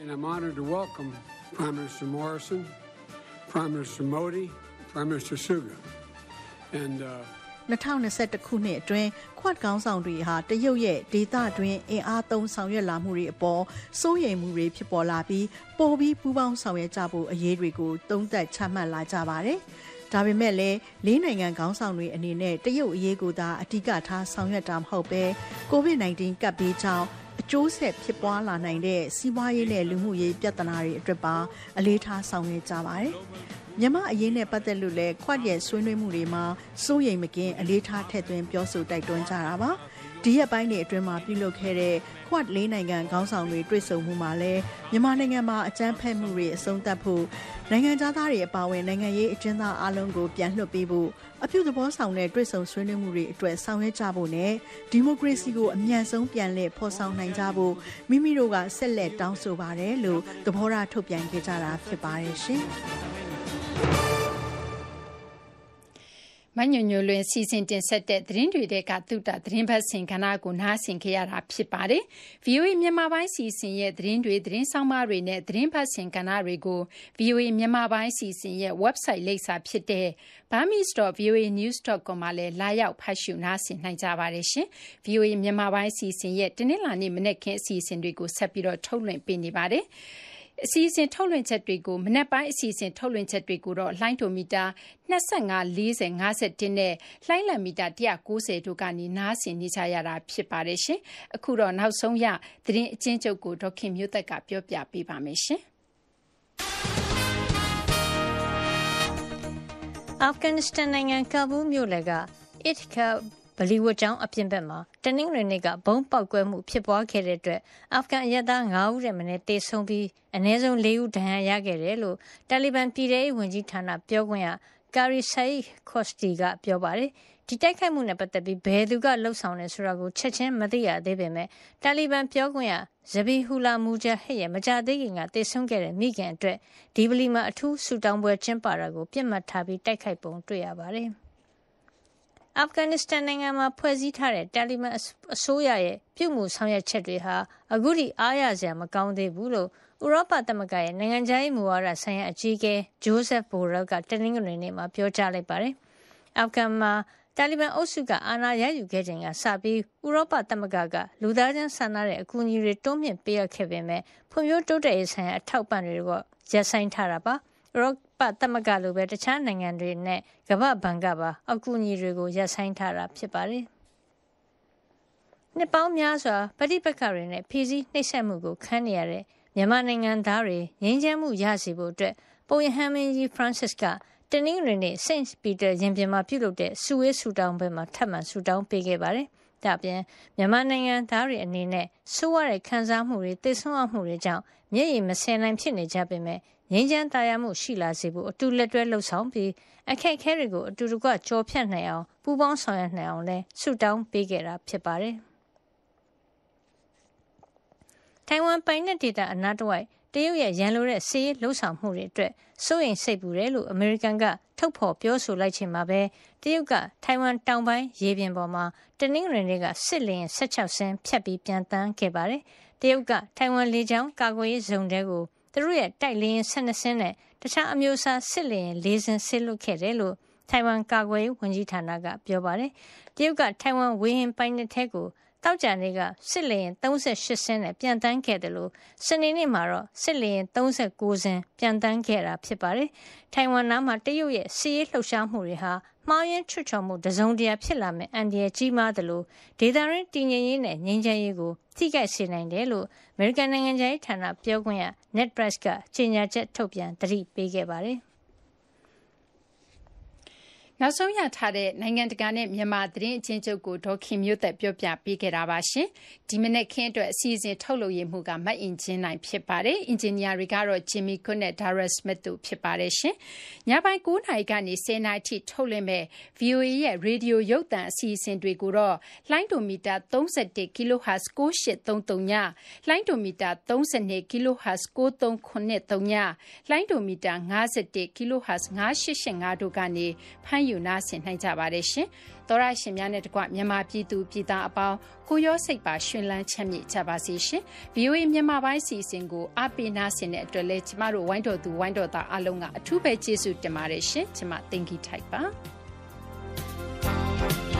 And I'm honored to welcome Prime Minister Morrison, Prime Minister Modi, Prime Minister Suga. 2021ခုနှစ်အတွင်းခွတ်ကောင်းဆောင်တွေဟာတရုတ်ရဲ့ဒေသတွင်းအင်အားသုံးဆောင်ရွက်လာမှုတွေအပေါ်စိုးရိမ်မှုတွေဖြစ်ပေါ်လာပြီးပိုပြီးပူးပေါင်းဆောင်ရွက်ကြဖို့အရေးတွေကိုသုံးသပ်ချမှတ်လာကြပါတယ်။ဒါပေမဲ့လည်းလေးနိုင်ငံခေါင်းဆောင်တွေအနေနဲ့တရုတ်အရေးကိုသာအဓိကထားဆောင်ရွက်တာမဟုတ်ပဲ COVID-19 ကပ်ဘေးကြောင့်အကျိုးဆက်ဖြစ်ပွားလာနိုင်တဲ့စီးပွားရေးနဲ့လူမှုရေးပြဿနာတွေအတွက်ပါအလေးထားဆောင်ရွက်ကြပါတယ်။ မြန်မာအရေးနဲ့ပတ်သက်လို့လည်းခွတ်ရဲ့ဆွေးနွေးမှုတွေမှာစိုးရိမ်မကင်းအလေးထားထည့်သွင်းပြောဆိုတိုက်တွန်းကြတာပါဒီရက်ပိုင်းတွေအတွင်းမှာပြုလုပ်ခဲ့တဲ့ခွတ်လေးနိုင်ငံခေါင်းဆောင်တွေတွေ့ဆုံမှုမှာလည်းမြန်မာနိုင်ငံမှာအကြမ်းဖက်မှုတွေအဆုံးသတ်ဖို့နိုင်ငံသားတွေအပါအဝင်နိုင်ငံရေးအကျဉ်းသားအလုံးကိုပြန်လွှတ်ပေးဖို့အပြုသဘောဆောင်တဲ့တွေ့ဆုံဆွေးနွေးမှုတွေအတွက်ဆောင်ရွက်ကြဖို့နဲ့ဒီမိုကရေစီကိုအမြန်ဆုံးပြန်လည်ဖော်ဆောင်နိုင်ကြဖို့မိမိတို့ကဆက်လက်တောင်းဆိုပါတယ်လို့သဘောထားထုတ်ပြန်ခဲ့ကြတာဖြစ်ပါတယ်ရှင်။ မညွညွလွင်စီစဉ်တင်ဆက်တဲ့သတင်းတွေတဲ့ကတုတသတင်းဘတ်စင်ကဏ္ဍကိုနားဆင်ခဲ့ရတာဖြစ်ပါတယ်။ VOA မြန်မာပိုင်းစီစဉ်ရဲ့သတင်းတွေသတင်းဆောင်မတွေနဲ့သတင်းဘတ်စင်ကဏ္ဍတွေကို VOA မြန်မာပိုင်းစီစဉ်ရဲ့ website လိပ်စာဖြစ်တဲ့ burmese.voanews.com မှာလည်းလာရောက်ဖတ်ရှုနားဆင်နိုင်ကြပါတယ်ရှင်။ VOA မြန်မာပိုင်းစီစဉ်ရဲ့တနင်္လာနေ့မနက်ခင်းအစီအစဉ်တွေကိုဆက်ပြီးတော့ထုတ်လွှင့်ပေးနေပါတယ်။ အစီအစဉ် ထုတ်လွှင့်ချက်တွေကို မနက်ပိုင်း အစီအစဉ် ထုတ်လွှင့်ချက်တွေကိုတော့ လှိုင်းဒိုမီတာ25 40 51နဲ့ လှိုင်းလံမီတာ190တို့ကနေ နားဆင်နေကြရတာ ဖြစ်ပါတယ်ရှင်။အခုတော့ နောက်ဆုံးရ သတင်းအချင်းချုပ်ကို ဒေါခင်မျိုးသက်က ပြောပြပေးပါမယ်ရှင်။အာဖဂန်နစ္စတန်နိုင်ငံ ကာဘူးမြို့လက Itka ဗလီဝတ်ကျောင်း အပြင်ဘက်မှာ တနင်္ဂနွေနေ့က ဗုံးပေါက်ကွဲမှု ဖြစ်ပွားခဲ့တဲ့အတွက် အာဖဂန်အရက်သား9ဦးရဲ့မနေ့တေဆုံးပြီး အနည်းဆုံး4ဦး ဒဏ်ရာရခဲ့တယ်လို့ တာလီဘန် ပြည်ထရေးဝန်ကြီးဌာန ပြောခွင့်ရကာရီဆိုင်ခေါ့စတီကပြောပါတယ် ဒီတိုက်ခိုက်မှုနဲ့ ပတ်သက်ပြီး ဘယ်သူကလှုပ်ဆောင်လဲဆိုတာကို ချက်ချင်း မသိရသေးပေမဲ့တာလီဘန်ပြောခွင့်ရဇဘီဟူလာမူဂျာဟစ်ရဲ့ မကြသေးခင်ကတေဆုံးခဲ့တဲ့ မိခင်အတွက် ဒီဗလီမှာ အထူးဆူတောင်းပွဲ ကျင်းပတာကိုပြစ်မှတ်ထားပြီးတိုက်ခိုက်ပုံ တွေ့ရပါတယ်။ အာဖဂန်နစ္စတန်နိုင်ငံမှာဖွဲ့စည်းထားတဲ့တာလီဘန်အစိုးရရဲ့ပြုမှုဆောင်ရွက်ချက်တွေဟာအခုထိအားရစရာမကောင်းသေးဘူးလို့ဥရောပသမဂ္ဂရဲ့နိုင်ငံခြားရေးမူဝါဒဆိုင်ရာအကြီးအကဲဂျိုးဆက်ဘိုရက်လ်ကတနင်္ဂနွေနေ့မှာပြောကြားလိုက်ပါတယ်။အာဖဂန်မှာတာလီဘန်အုပ်စုကအာဏာရယူခဲ့ချိန်ကစပြီးဥရောပသမဂ္ဂကလူသားချင်းစာနာတဲ့အကူအညီတွေတိုးမြှင့်ပေးအပ်ခဲ့ပေမဲ့ဖွံ့ဖြိုးတိုးတက်ရေးဆိုင်ရာအထောက်အပံ့တွေတော့ရပ်ဆိုင်းထားတာပါ။ဥရောပ သမဂ္ဂလိုပဲ တခြားနိုင်ငံတွေနဲ့ ကမ္ဘာ့ဘဏ်ကပါ အကူအညီတွေကို ရပ်ဆိုင်းထားတာ ဖြစ်ပါတယ်။နှစ်ပေါင်းများစွာ ပဋိပက္ခတွေနဲ့ဖီစည်းနှိပ်စက်မှုကို ခံနေရတဲ့ မြန်မာနိုင်ငံသားတွေ ငြိမ်းချမ်းမှုရစေဖို့အတွက်ပုပ်ရဟန်းမင်းကြီး Francis က တနင်္ဂနွေနေ့ Saint Peter ရင်ပြင်မှာ ပြုလုပ်တဲ့စုဝေးဆူတောင်းပွဲမှာ ထပ်မံဆူတောင်းပေးခဲ့ပါတယ်။ဒါပြင် မြန်မာနိုင်ငံသားတွေ အနေနဲ့ ဆိုးရတဲ့ ခံစားမှုတွေသိဆုံးမှုတွေကြောင့် မျက်ရည်မစင်နိုင် ဖြစ်နေကြပေမဲ့ ငြိမ်းချမ်းသာယာမှုရှိလာစေဖို့အတူလက်တွဲလှုပ်ဆောင်ပြီးအခက်အခဲတွေကိုအတူတကွကြော်ဖြတ်နိုင်အောင်ပူးပေါင်းဆောင်ရွက်နိုင်အောင်လဲဆုတောင်းပေးခဲ့တာဖြစ်ပါတယ်။ထိုင်ဝမ်ပိုင်နက်ဒေသအနားတဝိုက်တရုတ်ရဲ့ရန်လိုတဲ့စီးလှုပ်ဆောင်မှုတွေအတွက်စိုးရိမ်စိတ်ပူတယ်လို့အမေရိကန်ကထုတ်ဖော်ပြောဆိုလိုက်ချိန်မှာပဲတရုတ်ကထိုင်ဝမ်တောင်ပိုင်းရေပြင်ပေါ်မှာတနင်္ဂနွေနေ့ကစစ်လျင်16ဆင်းဖြတ်ပြီးပြန်တန်းခဲ့ပါတယ်။တရုတ်ကထိုင်ဝမ်လေကြောင်းကာကွယ်ရေးဇုံတဲကို သူတို့ရဲ့တိုက်လေယာဉ်12စင်းနဲ့တခြားအမျိုးအစားစစ်လေယာဉ်၄စင်းဆင်းလွတ်ခဲ့တယ်လို့ထိုင်ဝမ်ကာကွယ်ရေးဝန်ကြီးဌာနကပြောပါတယ်။တရုတ်ကထိုင်ဝမ်ဝေဟင်ပိုင်နက်ထဲကိုတောက်ကြနေ့ကစစ်လေရင်38စင်းနဲ့ပြန်တန်းခဲ့တယ်လို့စနေနေ့မှာတော့စစ်လေရင်39စင်းပြန်တန်းခဲ့တာဖြစ်ပါတယ်။ထိုင်ဝမ်နားမှာတရုတ်ရဲ့စီးရေးလှုပ်ရှားမှုတွေဟာမှားယွင်းချွတ်ချော်မှုတစုံတရာဖြစ်လာမဲ့အန်ဒီရဲ့ကြီးမားတယ်လို့ဒေတာရင်းတည်ငြိမ်ရေးနဲ့ငြိမ်းချမ်းရေးကိုထိခိုက်စေနိုင်တယ်လို့အမေရိကန်နိုင်ငံခြားရေးဌာနပြောခွင့်ရ Ned Price ကကြေညာချက်ထုတ်ပြန် သတိပေးခဲ့ပါတယ်။ နောက်ဆုံးရထားတဲ့ နိုင်ငံတကာနဲ့ မြန်မာ သတင်းအချင်းချုပ်ကို ဒေါခင်မျိုးသက်ပြောပြပေးခဲ့တာပါရှင်။ဒီမနေ့ခင်းအတွက် အစီအစဉ် ထုတ်လုပ်ရမှုကမတ်အင်ဂျင်နိုင် ဖြစ်ပါတယ်။အင်ဂျင်နီယာတွေကတော့ Jimmy Cook နဲ့ Dara Smith တို့ ဖြစ်ပါတယ်ရှင်။ညပိုင်း9နာရီကနေ10နာရီထိ ထုတ်လွှင့်မဲ့ VOA ရဲ့ ရေဒီယို ရုပ်သံ အစီအစဉ်တွေကိုတော့လိုင်းဒိုမီတာ31 kHz 9833ညလိုင်းဒိုမီတာ32 kHz 9393ညလိုင်းဒိုမီတာ51 kHz 9885 တို့ကနေ ဖမ်းယူနားဆင်နိုင်ကြပါတယ်ရှင်။သောရရှင်များနဲ့တကွမြန်မာပြည်သူပြည်သားအပေါင်းကိုရောစိတ်ပါရှင်လန်းချမ်းမြေ့ကြပါစေရှင်။ VOA မြန်မာပိုင်းစီစဉ်ကိုအားပေးနားဆင်တဲ့အတွက်လည်းကျမတို့ဝိုင်းတော်သူဝိုင်းတော်သားအားလုံးကအထူးပဲကျေးဇူးတင်ပါတယ်ရှင်။ကျမတင်ကြီးထိုက်ပါ။